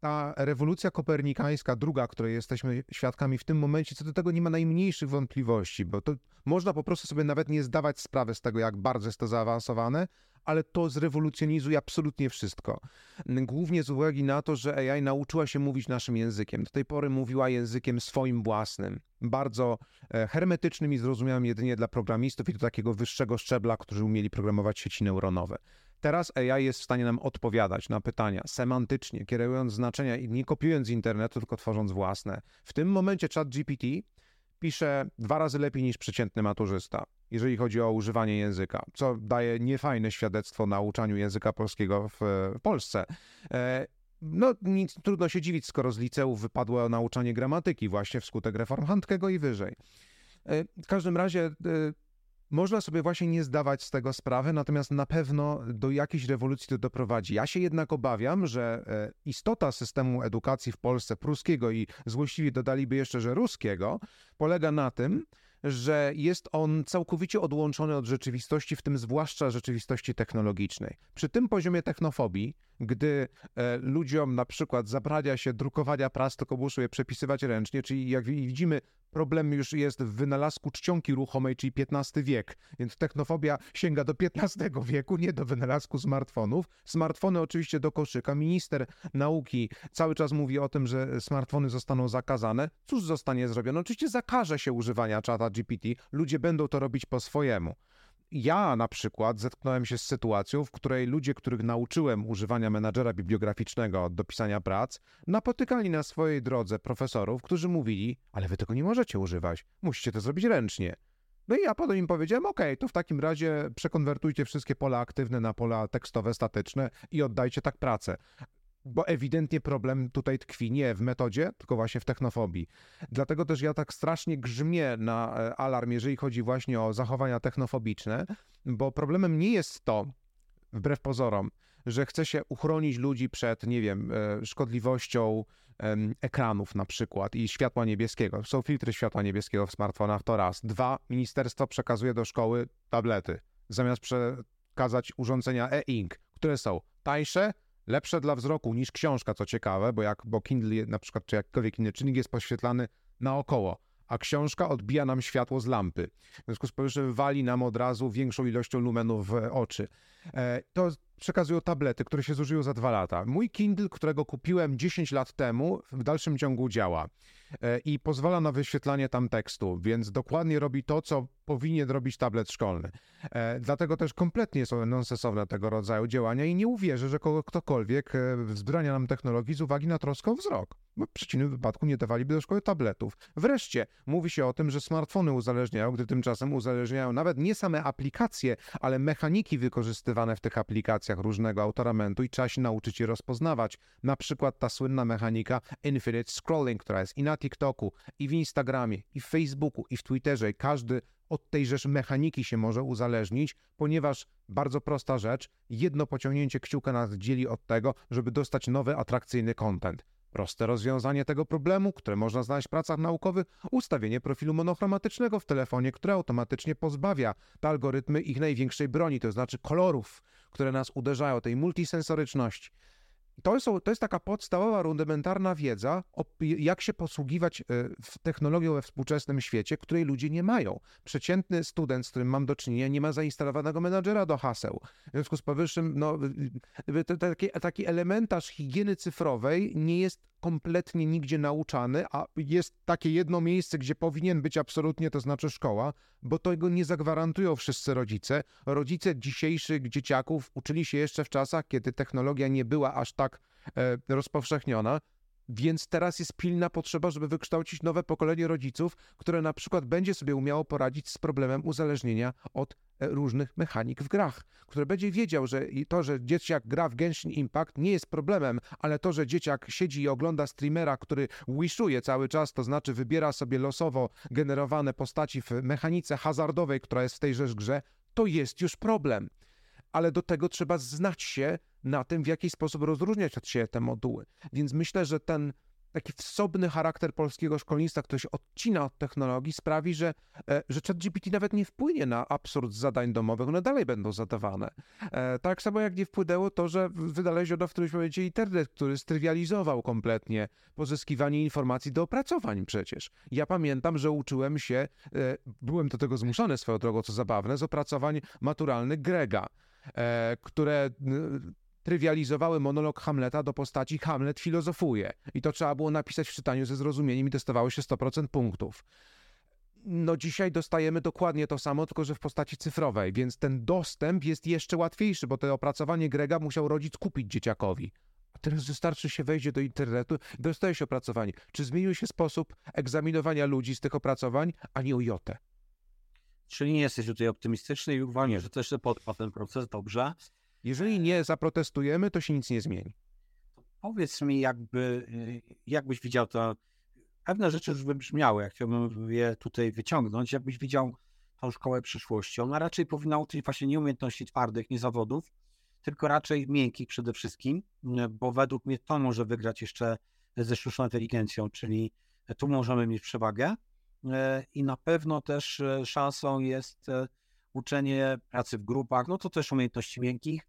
ta rewolucja kopernikańska, druga, której jesteśmy świadkami w tym momencie, co do tego nie ma najmniejszych wątpliwości, bo to można po prostu sobie nawet nie zdawać sprawy z tego, jak bardzo jest to zaawansowane, ale to zrewolucjonizuje absolutnie wszystko. Głównie z uwagi na to, że AI nauczyła się mówić naszym językiem. Do tej pory mówiła językiem swoim własnym, bardzo e, hermetycznym i zrozumiałym jedynie dla programistów i do takiego wyższego szczebla, którzy umieli programować sieci neuronowe. Teraz AI jest w stanie nam odpowiadać na pytania semantycznie, kierując znaczenia i nie kopiując z internetu, tylko tworząc własne. W tym momencie ChatGPT pisze dwa razy lepiej niż przeciętny maturzysta, jeżeli chodzi o używanie języka, co daje niefajne świadectwo nauczaniu języka polskiego w, w Polsce. E, no, nic, trudno się dziwić, skoro z liceów wypadło nauczanie gramatyki właśnie wskutek reform Handkego i wyżej. E, w każdym razie e, można sobie właśnie nie zdawać z tego sprawy, natomiast na pewno do jakiejś rewolucji to doprowadzi. Ja się jednak obawiam, że e, istota systemu edukacji w Polsce pruskiego i złośliwie dodaliby jeszcze, że ruskiego, polega na tym, że jest on całkowicie odłączony od rzeczywistości, w tym zwłaszcza rzeczywistości technologicznej. Przy tym poziomie technofobii, gdy e, ludziom na przykład zabrania się drukowania pras, tylko muszą je przepisywać ręcznie, czyli jak widzimy, problem już jest w wynalazku czcionki ruchomej, czyli XV wiek, więc technofobia sięga do XV wieku, nie do wynalazku smartfonów. Smartfony oczywiście do koszyka. Minister nauki cały czas mówi o tym, że smartfony zostaną zakazane. Cóż zostanie zrobione? Oczywiście zakaże się używania czata GPT. Ludzie będą to robić po swojemu ja na przykład zetknąłem się z sytuacją, w której ludzie, których nauczyłem używania menadżera bibliograficznego do pisania prac, napotykali na swojej drodze profesorów, którzy mówili, ale wy tego nie możecie używać, musicie to zrobić ręcznie. No i ja potem im powiedziałem, ok, to w takim razie przekonwertujcie wszystkie pola aktywne na pola tekstowe, statyczne i oddajcie tak pracę bo ewidentnie problem tutaj tkwi nie w metodzie, tylko właśnie w technofobii. Dlatego też ja tak strasznie grzmię na e, alarm, jeżeli chodzi właśnie o zachowania technofobiczne, bo problemem nie jest to, wbrew pozorom, że chce się uchronić ludzi przed, nie wiem, e, szkodliwością ekranów na przykład i światła niebieskiego. Są filtry światła niebieskiego w smartfonach, to raz. Dwa, ministerstwo przekazuje do szkoły tablety, zamiast przekazać urządzenia e-ink, które są tańsze, lepsze dla wzroku niż książka, co ciekawe, bo jak bo Kindle na przykład, czy jakkolwiek inny czynnik jest poświetlany naokoło, a książka odbija nam światło z lampy. W związku z powyższym wali nam od razu większą ilością lumenów w oczy. E, to przekazują tablety, które się zużyją za dwa lata. Mój Kindle, którego kupiłem 10 lat temu, w dalszym ciągu działa e, i pozwala na wyświetlanie tam tekstu, więc dokładnie robi to, co powinien robić tablet szkolny. E, dlatego też kompletnie są nonsensowne tego rodzaju działania i nie uwierzę, że ktokolwiek wzbrania nam technologii z uwagi na troskę o wzrok. Bo w przeciwnym wypadku nie dawaliby do szkoły tabletów. Wreszcie mówi się o tym, że smartfony uzależniają, gdy tymczasem uzależniają nawet nie same aplikacje, ale mechaniki wykorzystywane w tych aplikacjach różnego autoramentu i trzeba się nauczyć je rozpoznawać. Na przykład ta słynna mechanika infinite scrolling, która jest i na TikToku, i w Instagramie, i w Facebooku, i w Twitterze. I każdy od tej rzecz mechaniki się może uzależnić, ponieważ bardzo prosta rzecz, jedno pociągnięcie kciuka nas dzieli od tego, żeby dostać nowy, atrakcyjny content. Proste rozwiązanie tego problemu, które można znaleźć w pracach naukowych, ustawienie profilu monochromatycznego w telefonie, które automatycznie pozbawia te algorytmy ich największej broni, to znaczy kolorów, które nas uderzają, tej multisensoryczności. To, są, to jest taka podstawowa, rudymentarna wiedza, jak się posługiwać e, technologią we współczesnym świecie, której ludzie nie mają. Przeciętny student, z którym mam do czynienia, nie ma zainstalowanego menadżera do haseł. W związku z powyższym, no, taki, taki elementarz higieny cyfrowej nie jest kompletnie nigdzie nauczany, a jest takie jedno miejsce, gdzie powinien być absolutnie, to znaczy szkoła, bo tego nie zagwarantują wszyscy rodzice. Rodzice dzisiejszych dzieciaków uczyli się jeszcze w czasach, kiedy technologia nie była aż tak e, rozpowszechniona. Więc teraz jest pilna potrzeba, żeby wykształcić nowe pokolenie rodziców, które na przykład będzie sobie umiało poradzić z problemem uzależnienia od różnych mechanik w grach, które będzie wiedział, że to, że dzieciak gra w Genshin Impact nie jest problemem, ale to, że dzieciak siedzi i ogląda streamera, który wishuje cały czas, to znaczy wybiera sobie losowo generowane postaci w mechanice hazardowej, która jest w tejże grze, to jest już problem ale do tego trzeba znać się na tym, w jaki sposób rozróżniać siebie te moduły. Więc myślę, że ten taki wsobny charakter polskiego szkolnictwa, który się odcina od technologii, sprawi, że, e, że ChatGPT nawet nie wpłynie na absurd zadań domowych, one dalej będą zadawane. E, tak samo jak nie wpłynęło to, że wynaleziono w którymś momencie internet, który strywializował kompletnie pozyskiwanie informacji do opracowań przecież. Ja pamiętam, że uczyłem się, e, byłem do tego zmuszony swoją drogą, co zabawne, z opracowań maturalnych Grega które trywializowały monolog Hamleta do postaci Hamlet filozofuje. I to trzeba było napisać w czytaniu ze zrozumieniem i dostawało się 100% punktów. No dzisiaj dostajemy dokładnie to samo, tylko że w postaci cyfrowej, więc ten dostęp jest jeszcze łatwiejszy, bo to opracowanie Grega musiał rodzic kupić dzieciakowi. A teraz wystarczy się wejdzie do internetu dostaje się opracowanie. Czy zmienił się sposób egzaminowania ludzi z tych opracowań, a nie o jotę? Czyli nie jesteś tutaj optymistyczny i uważasz, że jeszcze potrwa ten proces, dobrze? Jeżeli nie zaprotestujemy, to się nic nie zmieni. Powiedz mi, jakby, y, jakbyś widział to, pewne rzeczy już wybrzmiały, ja chciałbym je tutaj wyciągnąć, jakbyś widział tą szkołę przyszłości. Ona raczej powinna uczyć właśnie nie umiejętności twardych, nie zawodów, tylko raczej miękkich przede wszystkim, bo według mnie to może wygrać jeszcze ze sztuczną inteligencją, czyli tu możemy mieć przewagę. E, i na pewno też szansą jest uczenie pracy w grupach, no to też umiejętności miękkich,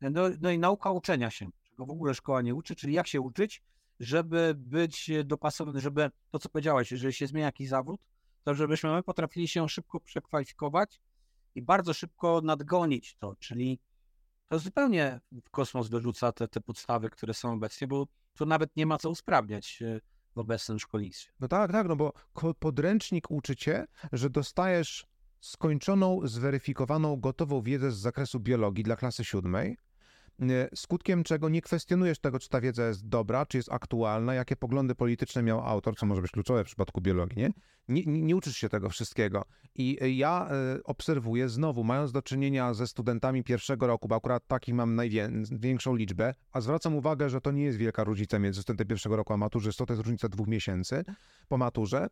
no, no i nauka uczenia się, czego w ogóle szkoła nie uczy, czyli jak się uczyć, żeby być dopasowany, żeby to, co powiedziałeś, jeżeli się zmienia jakiś zawód, to żebyśmy my potrafili się szybko przekwalifikować i bardzo szybko nadgonić to, czyli to zupełnie w kosmos wyrzuca te, te podstawy, które są obecnie, bo tu nawet nie ma co usprawniać w obecnym szkolnictwie. No tak, tak, no bo podręcznik uczy cię, że dostajesz skończoną, zweryfikowaną, gotową wiedzę z zakresu biologii dla klasy siódmej, skutkiem czego nie kwestionujesz tego, czy ta wiedza jest dobra, czy jest aktualna, jakie poglądy polityczne miał autor, co może być kluczowe w przypadku biologii, nie? Nie, nie, nie uczysz się tego wszystkiego. I ja obserwuję znowu, mając do czynienia ze studentami pierwszego roku, bo akurat takich mam największą liczbę, a zwracam uwagę, że to nie jest wielka różnica między studentem pierwszego roku a maturzystą, to jest różnica dwóch miesięcy po maturze.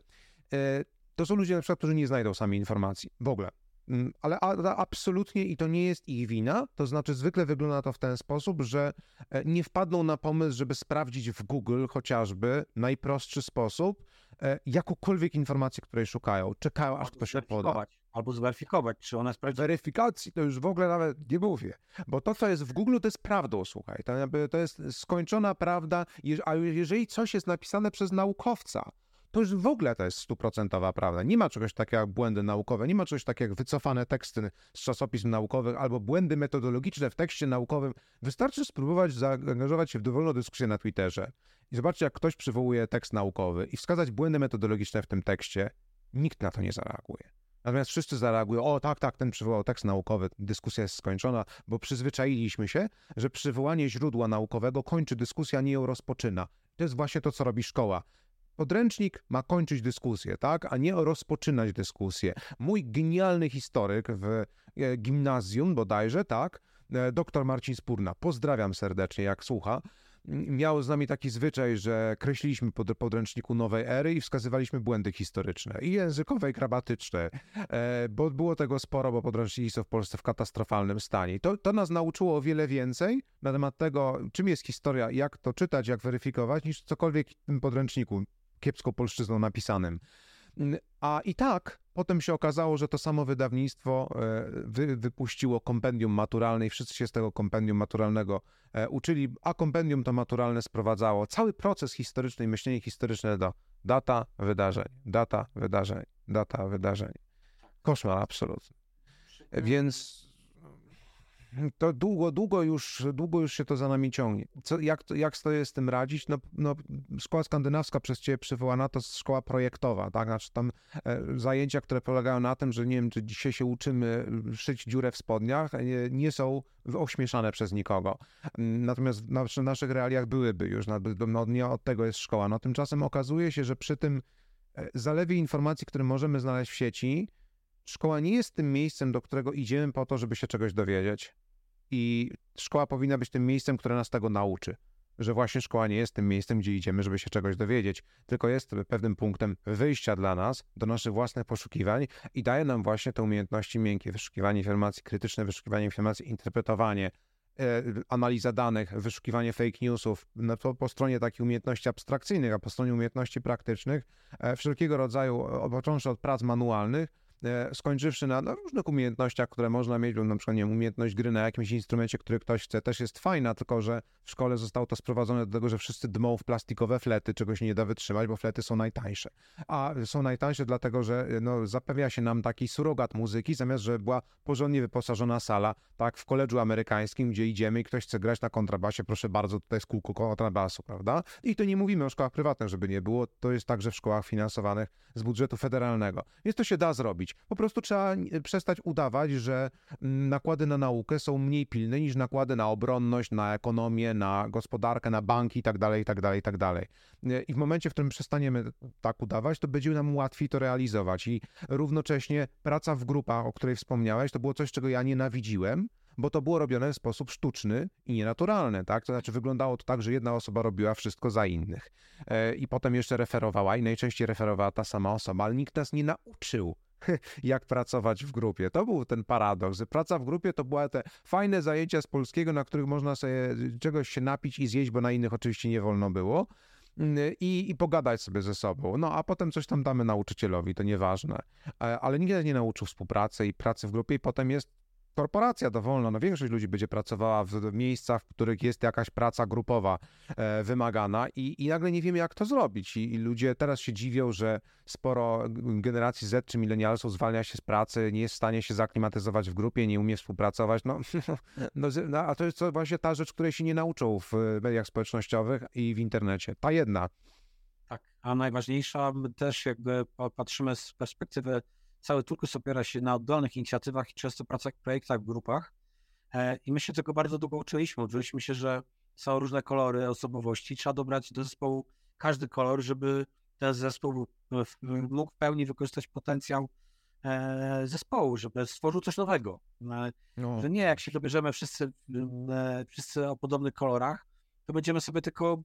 To są ludzie na przykład, którzy nie znajdą sami informacji w ogóle. Mm, ale absolutnie i to nie jest ich wina, to znaczy zwykle wygląda to w ten sposób, że e, nie wpadną na pomysł, żeby sprawdzić w Google chociażby najprostszy sposób e, jakąkolwiek informację, której szukają. Czekają, aż ktoś się poda. Albo zweryfikować, czy ona jest prawdziwa. Weryfikacji to już w ogóle nawet nie mówię, bo to, co jest w Google, to jest prawdą, słuchaj. To, to jest skończona prawda, a jeżeli coś jest napisane przez naukowca, to już w ogóle to jest stuprocentowa prawda. Nie ma czegoś takiego jak błędy naukowe, nie ma czegoś takiego jak wycofane teksty z czasopism naukowych albo błędy metodologiczne w tekście naukowym. Wystarczy spróbować zaangażować się w dowolną dyskusję na Twitterze i zobaczcie, jak ktoś przywołuje tekst naukowy i wskazać błędy metodologiczne w tym tekście. Nikt na to nie zareaguje. Natomiast wszyscy zareagują, o tak, tak, ten przywołał tekst naukowy, dyskusja jest skończona, bo przyzwyczailiśmy się, że przywołanie źródła naukowego kończy dyskusję, a nie ją rozpoczyna. To jest właśnie to, co robi szkoła. Podręcznik ma kończyć dyskusję, tak, a nie rozpoczynać dyskusję. Mój genialny historyk w e, gimnazjum bodajże, tak, e, doktor Marcin Spurna, pozdrawiam serdecznie, jak słucha, miał z nami taki zwyczaj, że kreśliliśmy pod podręczniku nowej ery i wskazywaliśmy błędy historyczne i językowe, i gramatyczne, e, bo było tego sporo, bo podręczniki są w Polsce w katastrofalnym stanie. To, to nas nauczyło o wiele więcej na temat tego, czym jest historia, jak to czytać, jak weryfikować, niż cokolwiek w tym podręczniku kiepską polszczyzną napisanym. A i tak potem się okazało, że to samo wydawnictwo e, wy, wypuściło kompendium maturalne i wszyscy się z tego kompendium maturalnego e, uczyli, a kompendium to maturalne sprowadzało cały proces historyczny i myślenie historyczne do data wydarzeń, data wydarzeń, data wydarzeń. Koszmar absolutny. Więc to długo, długo już, długo już się to za nami ciągnie. Co, jak, jak sobie z tym radzić? No, no, szkoła skandynawska przez ciebie przywołana to szkoła projektowa, tak? Znaczy tam e, zajęcia, które polegają na tym, że nie wiem, czy dzisiaj się uczymy szyć dziurę w spodniach, nie, nie są ośmieszane przez nikogo. Natomiast na, w naszych realiach byłyby już, no, nie od tego jest szkoła. No tymczasem okazuje się, że przy tym e, zalewie informacji, które możemy znaleźć w sieci, szkoła nie jest tym miejscem, do którego idziemy po to, żeby się czegoś dowiedzieć i szkoła powinna być tym miejscem, które nas tego nauczy. Że właśnie szkoła nie jest tym miejscem, gdzie idziemy, żeby się czegoś dowiedzieć, tylko jest pewnym punktem wyjścia dla nas do naszych własnych poszukiwań i daje nam właśnie te umiejętności miękkie, wyszukiwanie informacji krytyczne, wyszukiwanie informacji, interpretowanie, e, analiza danych, wyszukiwanie fake newsów, no to po stronie takich umiejętności abstrakcyjnych, a po stronie umiejętności praktycznych, e, wszelkiego rodzaju, począwszy od prac manualnych, E, skończywszy na różnych umiejętnościach, które można mieć, na przykład nie wiem, umiejętność gry na jakimś instrumencie, który ktoś chce, też jest fajna, tylko że w szkole zostało to sprowadzone do tego, że wszyscy dmą w plastikowe flety, czegoś nie da wytrzymać, bo flety są najtańsze. A są najtańsze dlatego, że no, zapewnia się nam taki surogat muzyki, zamiast, żeby była porządnie wyposażona sala, tak w koledżu amerykańskim, gdzie idziemy i ktoś chce grać na kontrabasie, proszę bardzo, tutaj jest kółko kontrabasu, prawda? I to nie mówimy o szkołach prywatnych, żeby nie było, to jest także w szkołach finansowanych z budżetu federalnego. Więc to się da zrobić. Po prostu trzeba przestać udawać, że mm, nakłady na naukę są mniej pilne niż nakłady na obronność, na ekonomię, na gospodarkę, na banki itd., itd., itd. I w momencie, w którym przestaniemy tak udawać, to będzie nam łatwiej to realizować. I równocześnie praca w grupach, o której wspomniałeś, to było coś, czego ja nienawidziłem, bo to było robione w sposób sztuczny i nienaturalny, tak? To znaczy wyglądało to tak, że jedna osoba robiła wszystko za innych e, i potem jeszcze referowała i najczęściej referowała ta sama osoba, ale nikt nas nie nauczył jak pracować w grupie. To był ten paradoks, praca w grupie to były te fajne zajęcia z polskiego, na których można sobie czegoś się napić i zjeść, bo na innych oczywiście nie wolno było. Mm, I, i pogadać sobie ze sobą. No a potem coś tam damy nauczycielowi, to nieważne. E, ale nikt nie nauczył współpracy i pracy w grupie, i potem jest korporacja dowolna, no większość ludzi będzie pracowała w miejscach, w których jest jakaś praca grupowa e, wymagana i, i nagle nie wiemy, jak to zrobić. I, I, ludzie teraz się dziwią, że sporo generacji Z czy milenialsów zwalnia się z pracy, nie jest w stanie się zaklimatyzować w grupie, nie umie współpracować. No, no, no a to jest to właśnie ta rzecz, której się nie nauczą w mediach społecznościowych i w internecie. Ta jedna. Tak, a najważniejsza też jakby patrzymy z perspektywy cały turkus opiera się na oddolnych inicjatywach i często pracach projektach w grupach. I my się tego bardzo długo uczyliśmy. Uczyliśmy się, że są różne kolory osobowości. Trzeba dobrać do zespołu każdy kolor, żeby ten zespół mógł w pełni wykorzystać potencjał e, zespołu, żeby stworzył coś nowego. E, no. Że nie, jak się dobierzemy wszyscy, e, wszyscy o podobnych kolorach, to będziemy sobie tylko,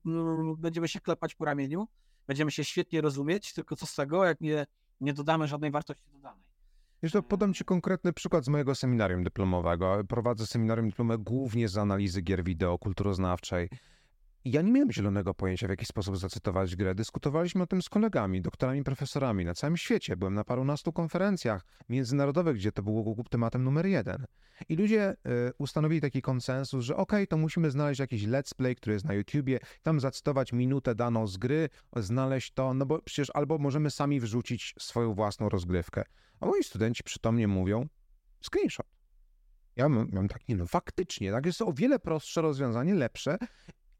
będziemy się klepać po ramieniu, będziemy się świetnie rozumieć, tylko co z tego, jak nie, nie dodamy żadnej wartości dodanej. Jeszcze podam Ci konkretny przykład z mojego seminarium dyplomowego. Prowadzę seminarium dyplomowe głównie z analizy gier wideo kulturoznawczej. Ja nie miałem zielonego pojęcia, w jaki sposób zacytować grę. Dyskutowaliśmy o tym z kolegami, doktorami, profesorami na całym świecie. Byłem na parunastu konferencjach międzynarodowych, gdzie to było tematem numer jeden. I ludzie y, ustanowili taki konsensus, że okej, okay, to musimy znaleźć jakiś let's play, który jest na YouTubie, tam zacytować minutę daną z gry, znaleźć to, no bo przecież albo możemy sami wrzucić swoją własną rozgrywkę. A moi studenci przytomnie mówią, screenshot. Ja mam, mam tak, no, faktycznie, tak jest to o wiele prostsze rozwiązanie, lepsze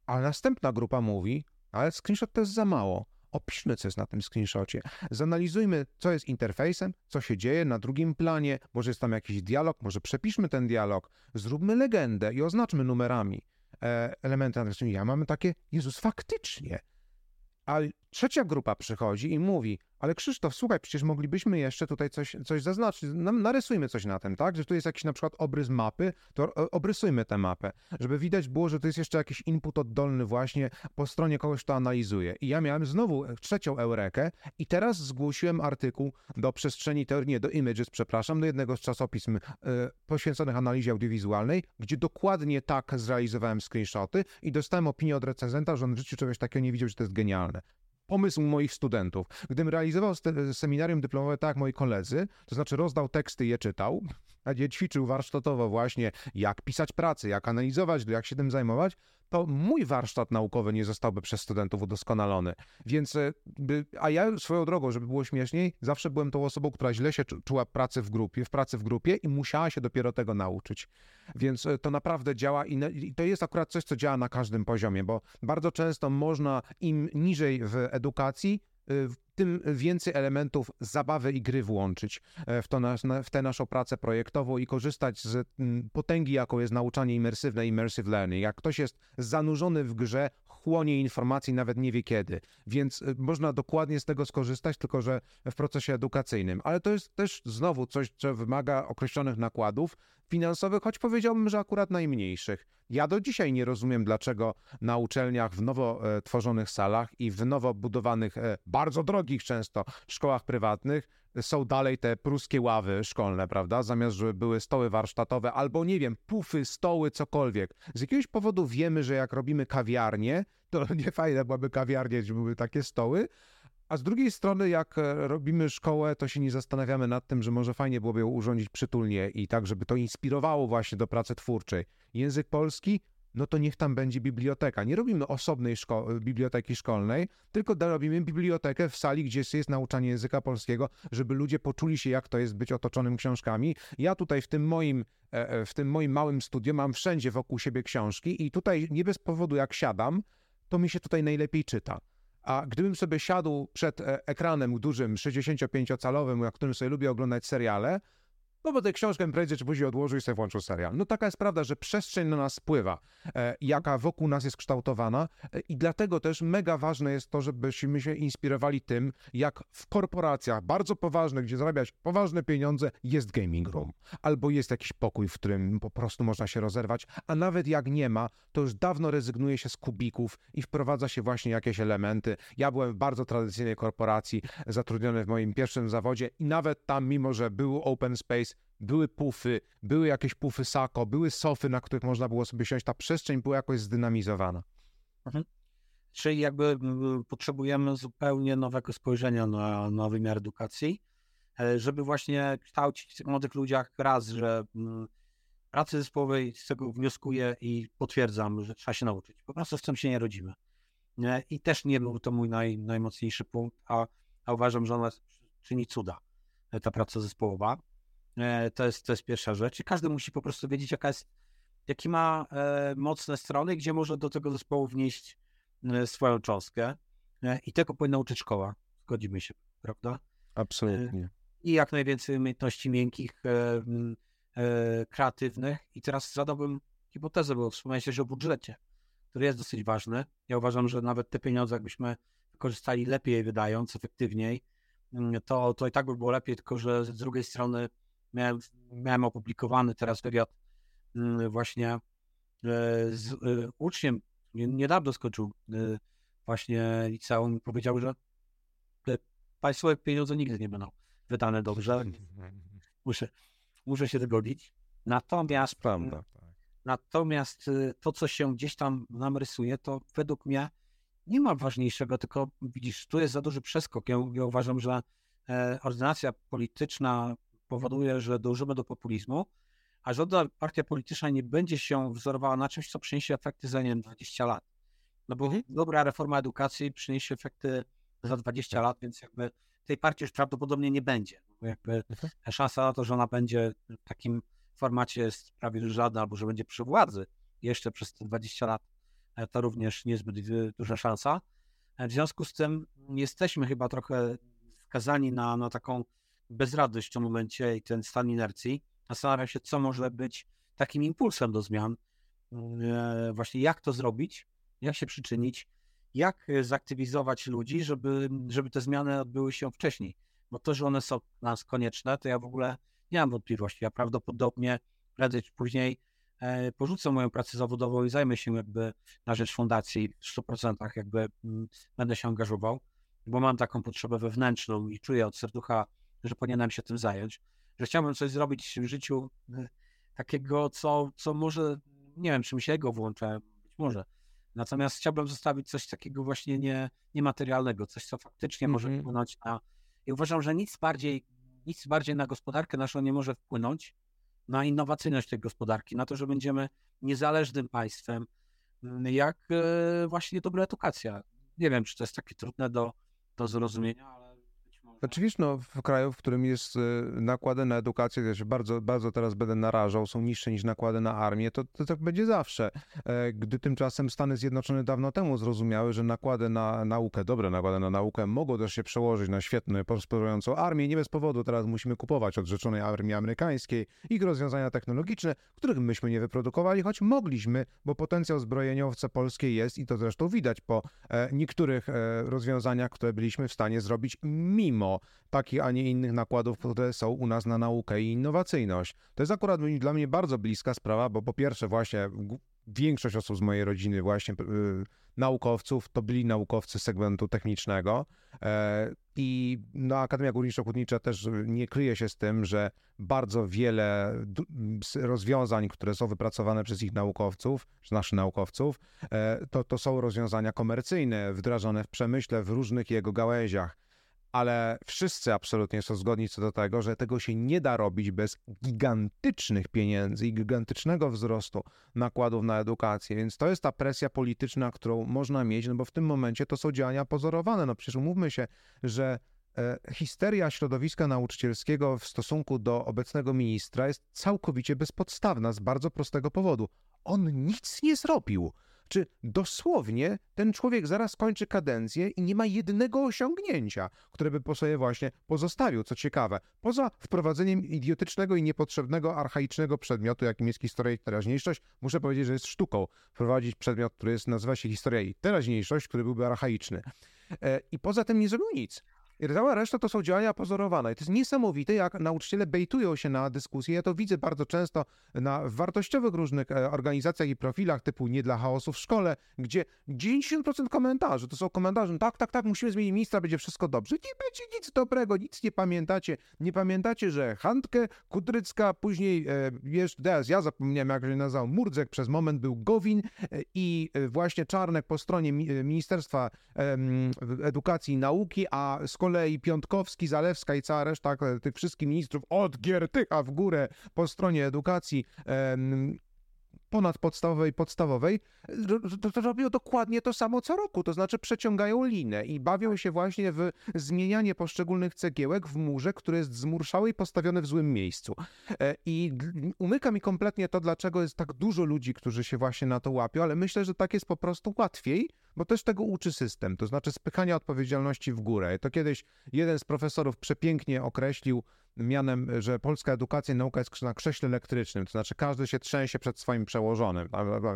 a następna grupa mówi, ale screenshot to jest za mało. Opiszmy, co jest na tym screenshocie. Zanalizujmy, co jest interfejsem, co się dzieje na drugim planie, może jest tam jakiś dialog, może przepiszmy ten dialog, zróbmy legendę i oznaczmy numerami e, elementy. Ja mamy takie, Jezus, faktycznie. A trzecia grupa przychodzi i mówi, ale Krzysztof, słuchaj, przecież moglibyśmy jeszcze tutaj coś, coś zaznaczyć. Narysujmy coś na tym, tak? Że tu jest jakiś na przykład obrys mapy, to obrysujmy tę mapę, żeby widać było, że to jest jeszcze jakiś input oddolny właśnie po stronie kogoś, kto analizuje. I ja miałem znowu trzecią eurekę i teraz zgłosiłem artykuł do przestrzeni teorii, nie, do Images, przepraszam, do jednego z czasopism y, poświęconych analizie audiowizualnej, gdzie dokładnie tak zrealizowałem screenshoty i dostałem opinię od recenzenta, że on w życiu czegoś takiego nie widział, że to jest genialne pomysł moich studentów. Gdybym realizował seminarium dyplomowe tak jak moi koledzy, to znaczy rozdał teksty i je czytał, je ćwiczył warsztatowo właśnie, jak pisać pracy, jak analizować, jak się tym zajmować, to mój warsztat naukowy nie zostałby przez studentów udoskonalony. Więc, e, a ja swoją drogą, żeby było śmieszniej, zawsze byłem tą osobą, która źle się czuła pracy w grupie, w pracy w grupie i musiała się dopiero tego nauczyć. Więc e, to naprawdę działa i to jest akurat coś, co działa na każdym poziomie, bo bardzo często można im niżej w edukacji, tym więcej elementów zabawy i gry włączyć e, w, to nas, w tę naszą pracę projektową i korzystać z mm, potęgi, jaką jest nauczanie imersywne, immersive learning. Jak ktoś jest zanurzony w grze, chłonie informacji, nawet nie wie kiedy. Więc y, można dokładnie z tego skorzystać, tylko że w procesie edukacyjnym. Ale to jest też znowu coś, co wymaga określonych nakładów finansowych, choć powiedziałbym, że akurat najmniejszych. Ja do dzisiaj nie rozumiem, dlaczego na uczelniach, w nowo e, tworzonych salach i w nowo budowanych, e, bardzo drogich często szkołach prywatnych są dalej te pruskie ławy szkolne, prawda? Zamiast, żeby były stoły warsztatowe albo, nie wiem, pufy, stoły, cokolwiek. Z jakiegoś powodu wiemy, że jak robimy kawiarnię, to nie fajne byłaby kawiarnie, gdzie były takie stoły, a z drugiej strony, jak e, robimy szkołę, to się nie zastanawiamy nad tym, że może fajnie byłoby ją urządzić przytulnie i tak, żeby to inspirowało właśnie do pracy twórczej. Język polski, no to niech tam będzie biblioteka. Nie robimy osobnej szko biblioteki szkolnej, tylko robimy bibliotekę w sali, gdzie jest nauczanie języka polskiego, żeby ludzie poczuli się, jak to jest być otoczonym książkami. Ja tutaj w tym moim, e, e, w tym moim małym studiu mam wszędzie wokół siebie książki i tutaj nie bez powodu, jak siadam, to mi się tutaj najlepiej czyta. A gdybym sobie siadł przed e, ekranem dużym, 65-calowym, na którym sobie lubię oglądać seriale, no bo tę książkę prędzej czy później odłożył i sobie włączył serial. No taka jest prawda, że przestrzeń na nas wpływa, e, jaka wokół nas jest kształtowana e, i dlatego też mega ważne jest to, żebyśmy się inspirowali tym, jak w korporacjach bardzo poważnych, gdzie zarabiać poważne pieniądze, jest gaming room. Albo jest jakiś pokój, w którym po prostu można się rozerwać, a nawet jak nie ma, to już dawno rezygnuje się z kubików i wprowadza się właśnie jakieś elementy. Ja byłem w bardzo tradycyjnej korporacji, zatrudniony w moim pierwszym zawodzie i nawet tam, mimo że był open space, były pufy, były jakieś pufy sako, były sofy, na których można było sobie siąść, ta przestrzeń była jakoś zdynamizowana. Mhm. Czyli jakby potrzebujemy zupełnie nowego spojrzenia na, na wymiar edukacji, e, żeby właśnie kształcić w młodych ludziach raz, że pracy zespołowej z tego wnioskuję i potwierdzam, że trzeba się nauczyć. Po prostu z tym się nie rodzimy. I też nie był to mój naj, najmocniejszy punkt, a, a uważam, że ona czyni cuda, ta praca zespołowa. E, to jest, to jest pierwsza rzecz. I każdy musi po prostu wiedzieć, jaka jest, jakie ma e, mocne strony, gdzie może do tego zespołu wnieść e, swoją cząstkę. I tego powinna uczyć szkoła. Zgodzimy się, prawda? Absolutnie. I jak najwięcej umiejętności miękkich, kreatywnych. I teraz zadałbym hipotezę, bo wspomniałeś o budżecie, który jest dosyć ważny. Ja uważam, że nawet te pieniądze, jakbyśmy wykorzystali lepiej, wydając, efektywniej, mm, to, to i tak by było lepiej, tylko że z drugiej strony miałem, miałem opublikowany teraz wywiad mm, właśnie e, z e, uczniem, niedawno skończył e, właśnie liceum i powiedział, że państwowe pieniądze nigdy nie będą wydane dobrze. Muszę, muszę się zgodzić. Natomiast, Prawda. natomiast to, co się gdzieś tam nam rysuje, to według mnie nie ma ważniejszego, tylko widzisz, tu jest za duży przeskok. Ja, ja uważam, że ordynacja polityczna powoduje, że dążymy do populizmu, a żadna partia polityczna nie będzie się wzorowała na czymś, co przyniesie efekty za nie wiem, 20 lat. No bo mhm. dobra reforma edukacji przyniesie efekty za 20 lat, więc jakby tej partii już prawdopodobnie nie będzie. Jakby mhm. szansa na to, że ona będzie w takim formacie jest prawie żadna, albo że będzie przy władzy jeszcze przez te 20 lat, e, to również niezbyt duża szansa. E, w związku z tym jesteśmy chyba trochę skazani na, na taką bezradność w tym momencie i ten stan inercji. Zastanawiam się, co może być takim impulsem do zmian. E, właśnie jak to zrobić, jak się przyczynić, jak zaktywizować ludzi, żeby, żeby te zmiany odbyły się wcześniej. Bo to, że one są nas konieczne, to ja w ogóle nie mam wątpliwości. Ja prawdopodobnie prędzej czy później e, porzucę moją pracę zawodową i zajmę się jakby na rzecz fundacji w 100% jakby mm, będę się angażował, bo mam taką potrzebę wewnętrzną i czuję od serducha że powinienem się tym zająć, że chciałbym coś zrobić w życiu e, takiego, co, co może, nie wiem, czy mi się jego włącza, być może. Natomiast chciałbym zostawić coś takiego właśnie nie, niematerialnego, coś, co faktycznie mm -hmm. może mhm. wpłynąć na. I uważam, że nic bardziej, nic bardziej na gospodarkę naszą nie może wpłynąć, na innowacyjność tej gospodarki, na to, że będziemy niezależnym państwem, jak e, właśnie dobra edukacja. Nie wiem, czy to jest takie trudne do, do zrozumienia, znaczy wiesz, no, w kraju, w którym jest y, nakłady na edukację, ja się bardzo, bardzo teraz będę narażał, są niższe niż nakłady na armię, to, to tak będzie zawsze. E, gdy tymczasem Stany Zjednoczone dawno temu zrozumiały, że nakłady na naukę, dobre nakłady na naukę mogą też się przełożyć na świetną, prosperującą armię. Nie bez powodu teraz musimy kupować od rzeczonej armii amerykańskiej ich rozwiązania technologiczne, których myśmy nie wyprodukowali, choć mogliśmy, bo potencjał zbrojeniowca polskiej jest i to zresztą widać po e, niektórych e, rozwiązaniach, które byliśmy w stanie zrobić mimo takich, a nie innych nakładów, które są u nas na naukę i innowacyjność. To jest akurat dla mnie bardzo bliska sprawa, bo po pierwsze właśnie większość osób z mojej rodziny właśnie yy, naukowców to byli naukowcy segmentu technicznego e, i no, Akademia Górniczo-Hutnicza też nie kryje się z tym, że bardzo wiele rozwiązań, które są wypracowane przez ich naukowców, czy naszych naukowców, e, to, to są rozwiązania komercyjne, wdrażane w przemyśle w różnych jego gałęziach ale wszyscy absolutnie są zgodni co do tego, że tego się nie da robić bez gigantycznych pieniędzy i gigantycznego wzrostu nakładów na edukację, więc to jest ta presja polityczna, którą można mieć, no bo w tym momencie to są działania pozorowane. No przecież umówmy się, że e, histeria środowiska nauczycielskiego w stosunku do obecnego ministra jest całkowicie bezpodstawna z bardzo prostego powodu. On nic nie zrobił czy dosłownie ten człowiek zaraz kończy kadencję i nie ma jednego osiągnięcia, które by po sobie właśnie pozostawił, co ciekawe. Poza wprowadzeniem idiotycznego i niepotrzebnego, archaicznego przedmiotu, jakim jest historia i teraźniejszość, muszę powiedzieć, że jest sztuką wprowadzić przedmiot, który jest, nazywa się historia i teraźniejszość, który byłby archaiczny. E, I poza tym nie zrobił nic. I cała reszta to są działania pozorowane. I to jest niesamowite, jak nauczyciele bejtują się na dyskusję. Ja to widzę bardzo często na wartościowych różnych e, organizacjach i profilach typu Nie dla chaosu w szkole, gdzie 90% komentarzy to są komentarze, no tak, tak, tak, musimy zmienić ministra, będzie wszystko dobrze. Nie będzie nic dobrego, nic nie pamiętacie. Nie pamiętacie, że Handkę Kudrycka, później, e, wiesz, teraz ja zapomniałem, jak się nazywał, Murdzek, przez moment był Gowin e, i właśnie Czarnek po stronie Ministerstwa Edukacji i Nauki, a z kolei kolei Piątkowski, Zalewska i cała reszta e, tych wszystkich ministrów od Giertycha w górę po stronie edukacji ponadpodstawowej, podstawowej, to, robią dokładnie to samo co roku, to znaczy przeciągają linę i bawią się właśnie w zmienianie poszczególnych cegiełek w murze, który jest zmurszały i postawiony w złym miejscu. E, I umyka mi kompletnie to, dlaczego jest tak dużo ludzi, którzy się właśnie na to łapią, ale myślę, że tak jest po prostu łatwiej, bo też tego uczy system, to znaczy spychania odpowiedzialności w górę. To kiedyś jeden z profesorów przepięknie określił mianem, że polska edukacja i nauka jest na krześle elektrycznym, to znaczy każdy się trzęsie przed swoim przełożonym.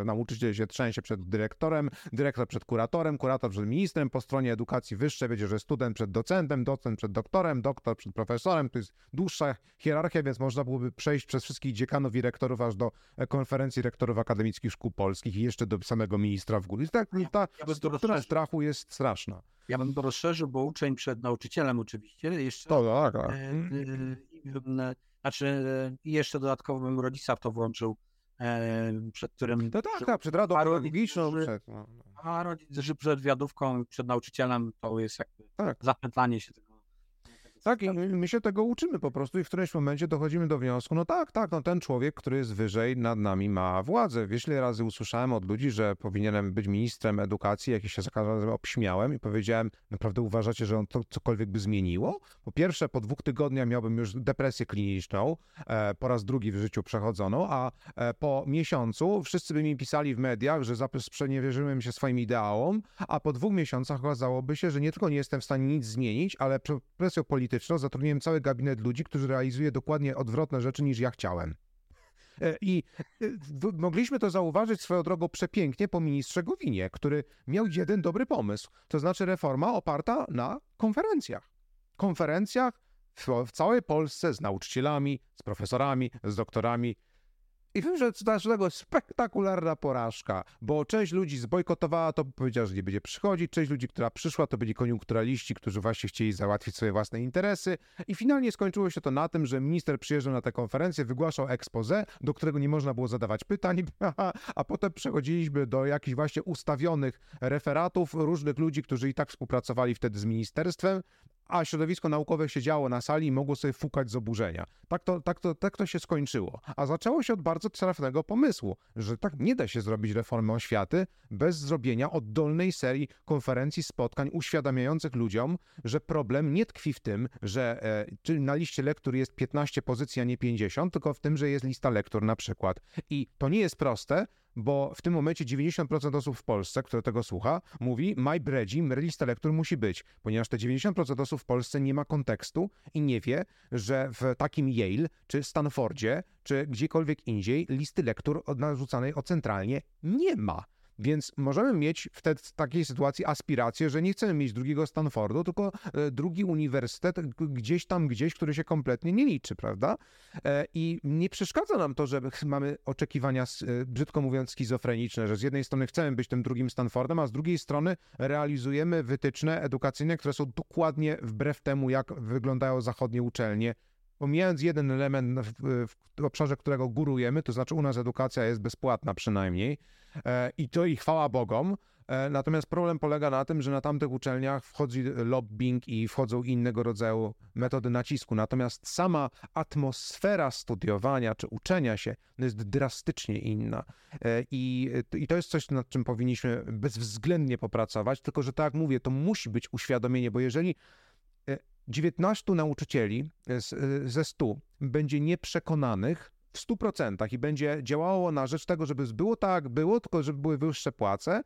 Nauczyciel się trzęsie przed dyrektorem, dyrektor przed kuratorem, kurator przed ministrem, po stronie edukacji wyższej wiedzie, że student przed docentem, docent przed doktorem, doktor przed profesorem, to jest dłuższa hierarchia, więc można byłoby przejść przez wszystkich dziekanów i rektorów aż do e, konferencji rektorów akademickich szkół polskich i jeszcze do samego ministra w górę. Tak, ta ja struktura strachu jest straszna. Ja bym to rozszerzył, bo uczeń przed nauczycielem oczywiście jeszcze. To tak, tak. E, e, znaczy, jeszcze dodatkowo bym rodzica w to włączył, przed którym... No tak, tak, przed radą pedagogiczną. Przed, no, no. A rodzic, przed wiadówką, przed nauczycielem to jest jakby tak. zapętlanie się tego tak, i my się tego uczymy po prostu i w którymś momencie dochodzimy do wniosku, no tak, tak, no ten człowiek, który jest wyżej nad nami ma władzę. Wiesz, ile razy usłyszałem od ludzi, że powinienem być ministrem edukacji, jak się za każdym razem obśmiałem i powiedziałem, naprawdę uważacie, że on to cokolwiek by zmieniło? Po pierwsze, po dwóch tygodniach miałbym już depresję kliniczną, e, po raz drugi w życiu przechodzoną, a e, po miesiącu wszyscy by mi pisali w mediach, że sprzeniewierzyłem się swoim ideałom, a po dwóch miesiącach okazałoby się, że nie tylko nie jestem w stanie nic zmienić, ale presją polityczną polityczną zatrudniłem cały gabinet ludzi, którzy realizuje dokładnie odwrotne rzeczy niż ja chciałem. E, I e, mogliśmy to zauważyć swoją drogą przepięknie po ministrze Gowinie, który miał jeden dobry pomysł, to znaczy reforma oparta na konferencjach. Konferencjach w, w całej Polsce z nauczycielami, z profesorami, z doktorami, i wiem, że to spektakularna porażka, bo część ludzi zbojkotowała to, powiedziała, że nie będzie przychodzić, część ludzi, która przyszła, to byli koniunkturaliści, którzy właśnie chcieli załatwić swoje własne interesy. I finalnie skończyło się to na tym, że minister przyjeżdżał na tę konferencję, wygłaszał expose, do którego nie można było zadawać pytań, a potem przechodziliśmy do jakichś właśnie ustawionych referatów różnych ludzi, którzy i tak współpracowali wtedy z ministerstwem, a środowisko naukowe siedziało na sali i mogło sobie fukać z oburzenia. Tak to, tak, to, tak to się skończyło. A zaczęło się od bardzo trafnego pomysłu, że tak nie da się zrobić reformy oświaty bez zrobienia oddolnej serii konferencji, spotkań uświadamiających ludziom, że problem nie tkwi w tym, że e, na liście lektur jest 15 pozycji, a nie 50, tylko w tym, że jest lista lektur na przykład. I to nie jest proste, bo w tym momencie 90% osób w Polsce, które tego słucha, mówi my bredzi, lista lektur musi być, ponieważ te 90% osób w Polsce nie ma kontekstu i nie wie, że w takim Yale, czy Stanfordzie, czy gdziekolwiek indziej listy lektur narzucanej o centralnie nie ma. Więc możemy mieć w takiej sytuacji aspirację, że nie chcemy mieć drugiego Stanfordu, tylko e, drugi uniwersytet gdzieś tam, gdzieś, który się kompletnie nie liczy, prawda? E, I nie przeszkadza nam to, że mamy oczekiwania, e, brzydko mówiąc, schizofreniczne, że z jednej strony chcemy być tym drugim Stanfordem, a z drugiej strony realizujemy wytyczne edukacyjne, które są dokładnie wbrew temu, jak wyglądają zachodnie uczelnie pomijając jeden element w, w, obszarze, którego górujemy, to znaczy u nas edukacja jest bezpłatna przynajmniej e, i to i chwała Bogom, e, natomiast problem polega na tym, że na tamtych uczelniach wchodzi lobbying i wchodzą innego rodzaju metody nacisku, natomiast sama atmosfera studiowania czy uczenia się jest drastycznie inna. E, i, i to jest coś, nad czym powinniśmy bezwzględnie popracować, tylko że tak jak mówię, to musi być uświadomienie, bo jeżeli 19 nauczycieli ze 100 będzie nieprzekonanych w 100% i będzie działało na rzecz tego, żeby było tak, było, tylko żeby były wyższe płace,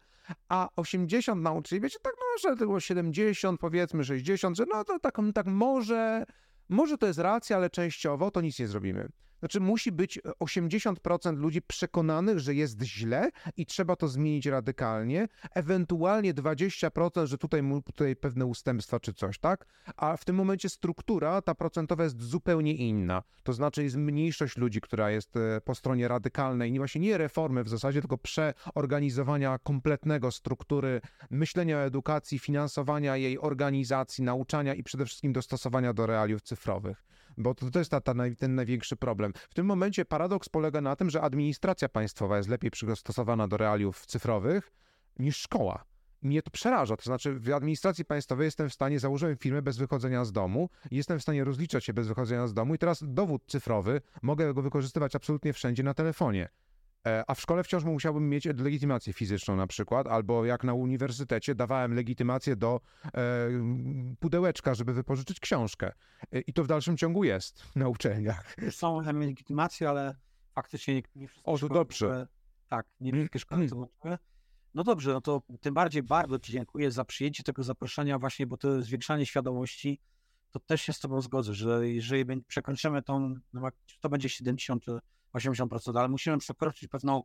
a 80 nauczycieli, wiecie, tak, no, że było 70, powiedzmy 60, że no to tak, tak może, może to jest racja, ale częściowo to nic nie zrobimy. Znaczy, musi być 80% ludzi przekonanych, że jest źle i trzeba to zmienić radykalnie, ewentualnie 20%, że tutaj, tutaj pewne ustępstwa czy coś, tak? A w tym momencie struktura, ta procentowa jest zupełnie inna. To znaczy, jest mniejszość ludzi, która jest e, po stronie radykalnej, nie właśnie nie reformy w zasadzie, tylko przeorganizowania kompletnego struktury myślenia o edukacji, finansowania jej organizacji, nauczania i przede wszystkim dostosowania do realiów cyfrowych bo to, to jest ta, ta, ten największy problem. W tym momencie paradoks polega na tym, że administracja państwowa jest lepiej przystosowana do realiów cyfrowych niż szkoła. Mnie to przeraża. To znaczy, w administracji państwowej jestem w stanie, założyłem firmę bez wychodzenia z domu jestem w stanie rozliczać się bez wychodzenia z domu, i teraz dowód cyfrowy mogę go wykorzystywać absolutnie wszędzie na telefonie. E, a w szkole wciąż musiałbym mieć legitymację fizyczną na przykład, albo jak na uniwersytecie dawałem legitymację do e, pudełeczka, żeby wypożyczyć książkę. E, I to w dalszym ciągu jest na uczelniach. Są legitymacje, ale faktycznie nie, nie wszystkie O, to dobrze. tak, nie wszystkie szkoły to No dobrze, no to tym bardziej bardzo Ci dziękuję za przyjęcie tego zaproszenia właśnie, bo to zwiększanie świadomości to też się z Tobą zgodzę, że jeżeli przekroczymy tą, to będzie 70 czy 80%, ale musimy przekroczyć pewną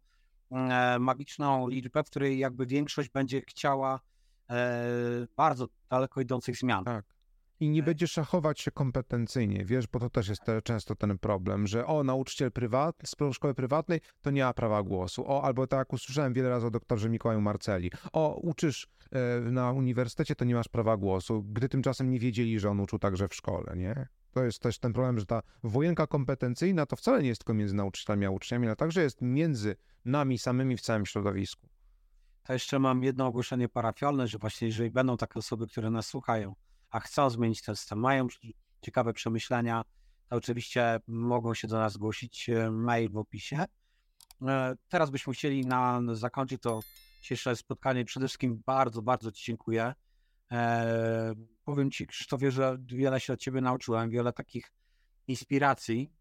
e, magiczną liczbę, w której jakby większość będzie chciała e, bardzo daleko idących zmian. Tak. I nie E. będzie szachować się kompetencyjnie, wiesz, bo to też jest te, często ten problem, że o, nauczyciel prywatny, z szkoły prywatnej to nie ma prawa głosu. O, albo tak jak usłyszałem wiele razy o doktorze Mikołaju Marceli. O, uczysz e, na uniwersytecie, to nie masz prawa głosu, gdy tymczasem nie wiedzieli, że on uczył także w szkole, nie? To jest też ten problem, że ta wojenka kompetencyjna to wcale nie jest tylko między nauczycielami a uczniami, ale także jest między nami samymi w całym środowisku. To jeszcze mam jedno ogłoszenie parafialne, że właśnie jeżeli będą takie osoby, które nas słuchają, a chcą zmienić ten system, mają ciekawe przemyślenia, to oczywiście mogą się do nas zgłosić, e, mail w opisie. E, Teraz byśmy chcieli na zakończyć to dzisiejsze spotkanie. Przede wszystkim bardzo, bardzo Ci dziękuję. E, Powiem Ci, Krzysztofie, że wiele się od Ciebie nauczyłem, wiele takich inspiracji.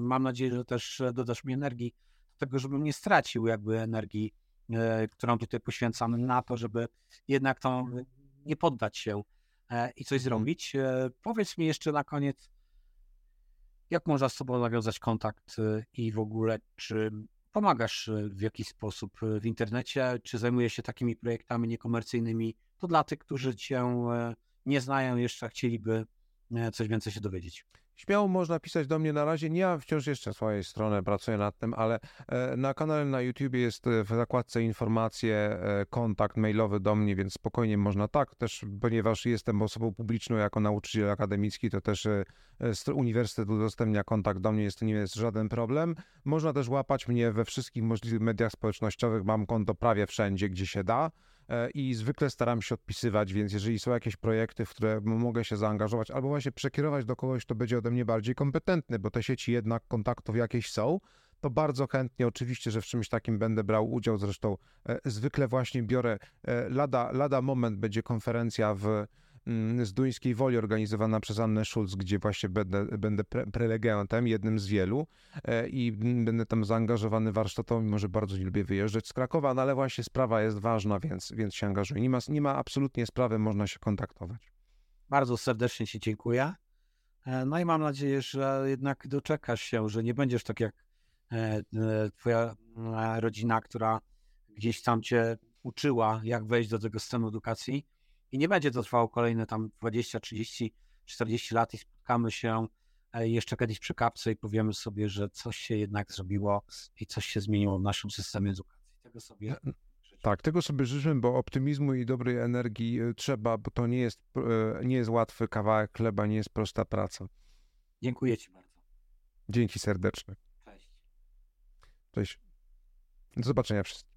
Mam nadzieję, że też dodasz mi energii do tego, żebym nie stracił jakby energii, którą tutaj poświęcam na to, żeby jednak to nie poddać się i coś zrobić. E, Powiedz mi jeszcze na koniec, jak można z Tobą nawiązać kontakt e, i w ogóle, czy pomagasz e, w jakiś sposób e, w internecie, czy zajmujesz się takimi projektami niekomercyjnymi? To dla tych, którzy Cię e, nie znają jeszcze, chcieliby e, coś więcej się dowiedzieć. Śmiało można pisać do mnie na razie. Nie mam wciąż jeszcze swojej strony, pracuję nad tym, ale e, na kanale na YouTube jest e, w zakładce informacje, e, kontakt mailowy do mnie, więc spokojnie można tak. Też ponieważ jestem osobą publiczną jako nauczyciel akademicki, to też uniwersytet udostępnia kontakt do mnie, jest to nie jest żaden problem. Można też łapać mnie we wszystkich możliwych mediach społecznościowych. Mam konto prawie wszędzie, gdzie się da. E, i zwykle staram się odpisywać, więc jeżeli są jakieś projekty, w które mogę się zaangażować, albo właśnie przekierować do kogoś, kto będzie ode mnie bardziej kompetentny, bo te sieci jednak kontaktów jakieś są, to bardzo chętnie oczywiście, że w czymś takim będę brał udział. Zresztą e, zwykle właśnie biorę, e, lada, lada moment będzie konferencja w z Duńskiej Woli organizowana przez Annę Schulz, gdzie właśnie będę, będę pre, prelegentem, jednym z wielu e, i mm, będę tam zaangażowany warsztatowo, mimo że bardzo nie lubię wyjeżdżać z Krakowa, no ale właśnie sprawa jest ważna, więc, więc się angażuję. Nie ma, nie ma absolutnie sprawy, można się kontaktować. Bardzo serdecznie Ci dziękuję. E, No i mam nadzieję, że jednak doczekasz się, że nie będziesz tak jak e, Twoja rodzina, która gdzieś tam Cię uczyła, jak wejść do tego systemu edukacji i nie będzie to trwało kolejne tam 20, 30, 40 lat i spotkamy się e, jeszcze kiedyś przy kapce i powiemy sobie, że coś się jednak zrobiło i coś się zmieniło w naszym systemie edukacji. Tego sobie życzę. Tak, tego sobie życzę, bo optymizmu i dobrej energii e, trzeba, bo to nie jest, e, nie jest łatwy kawałek chleba, nie jest prosta praca. Dziękuję Ci bardzo. Dzięki serdeczne. Cześć. Cześć. Do zobaczenia wszystkim.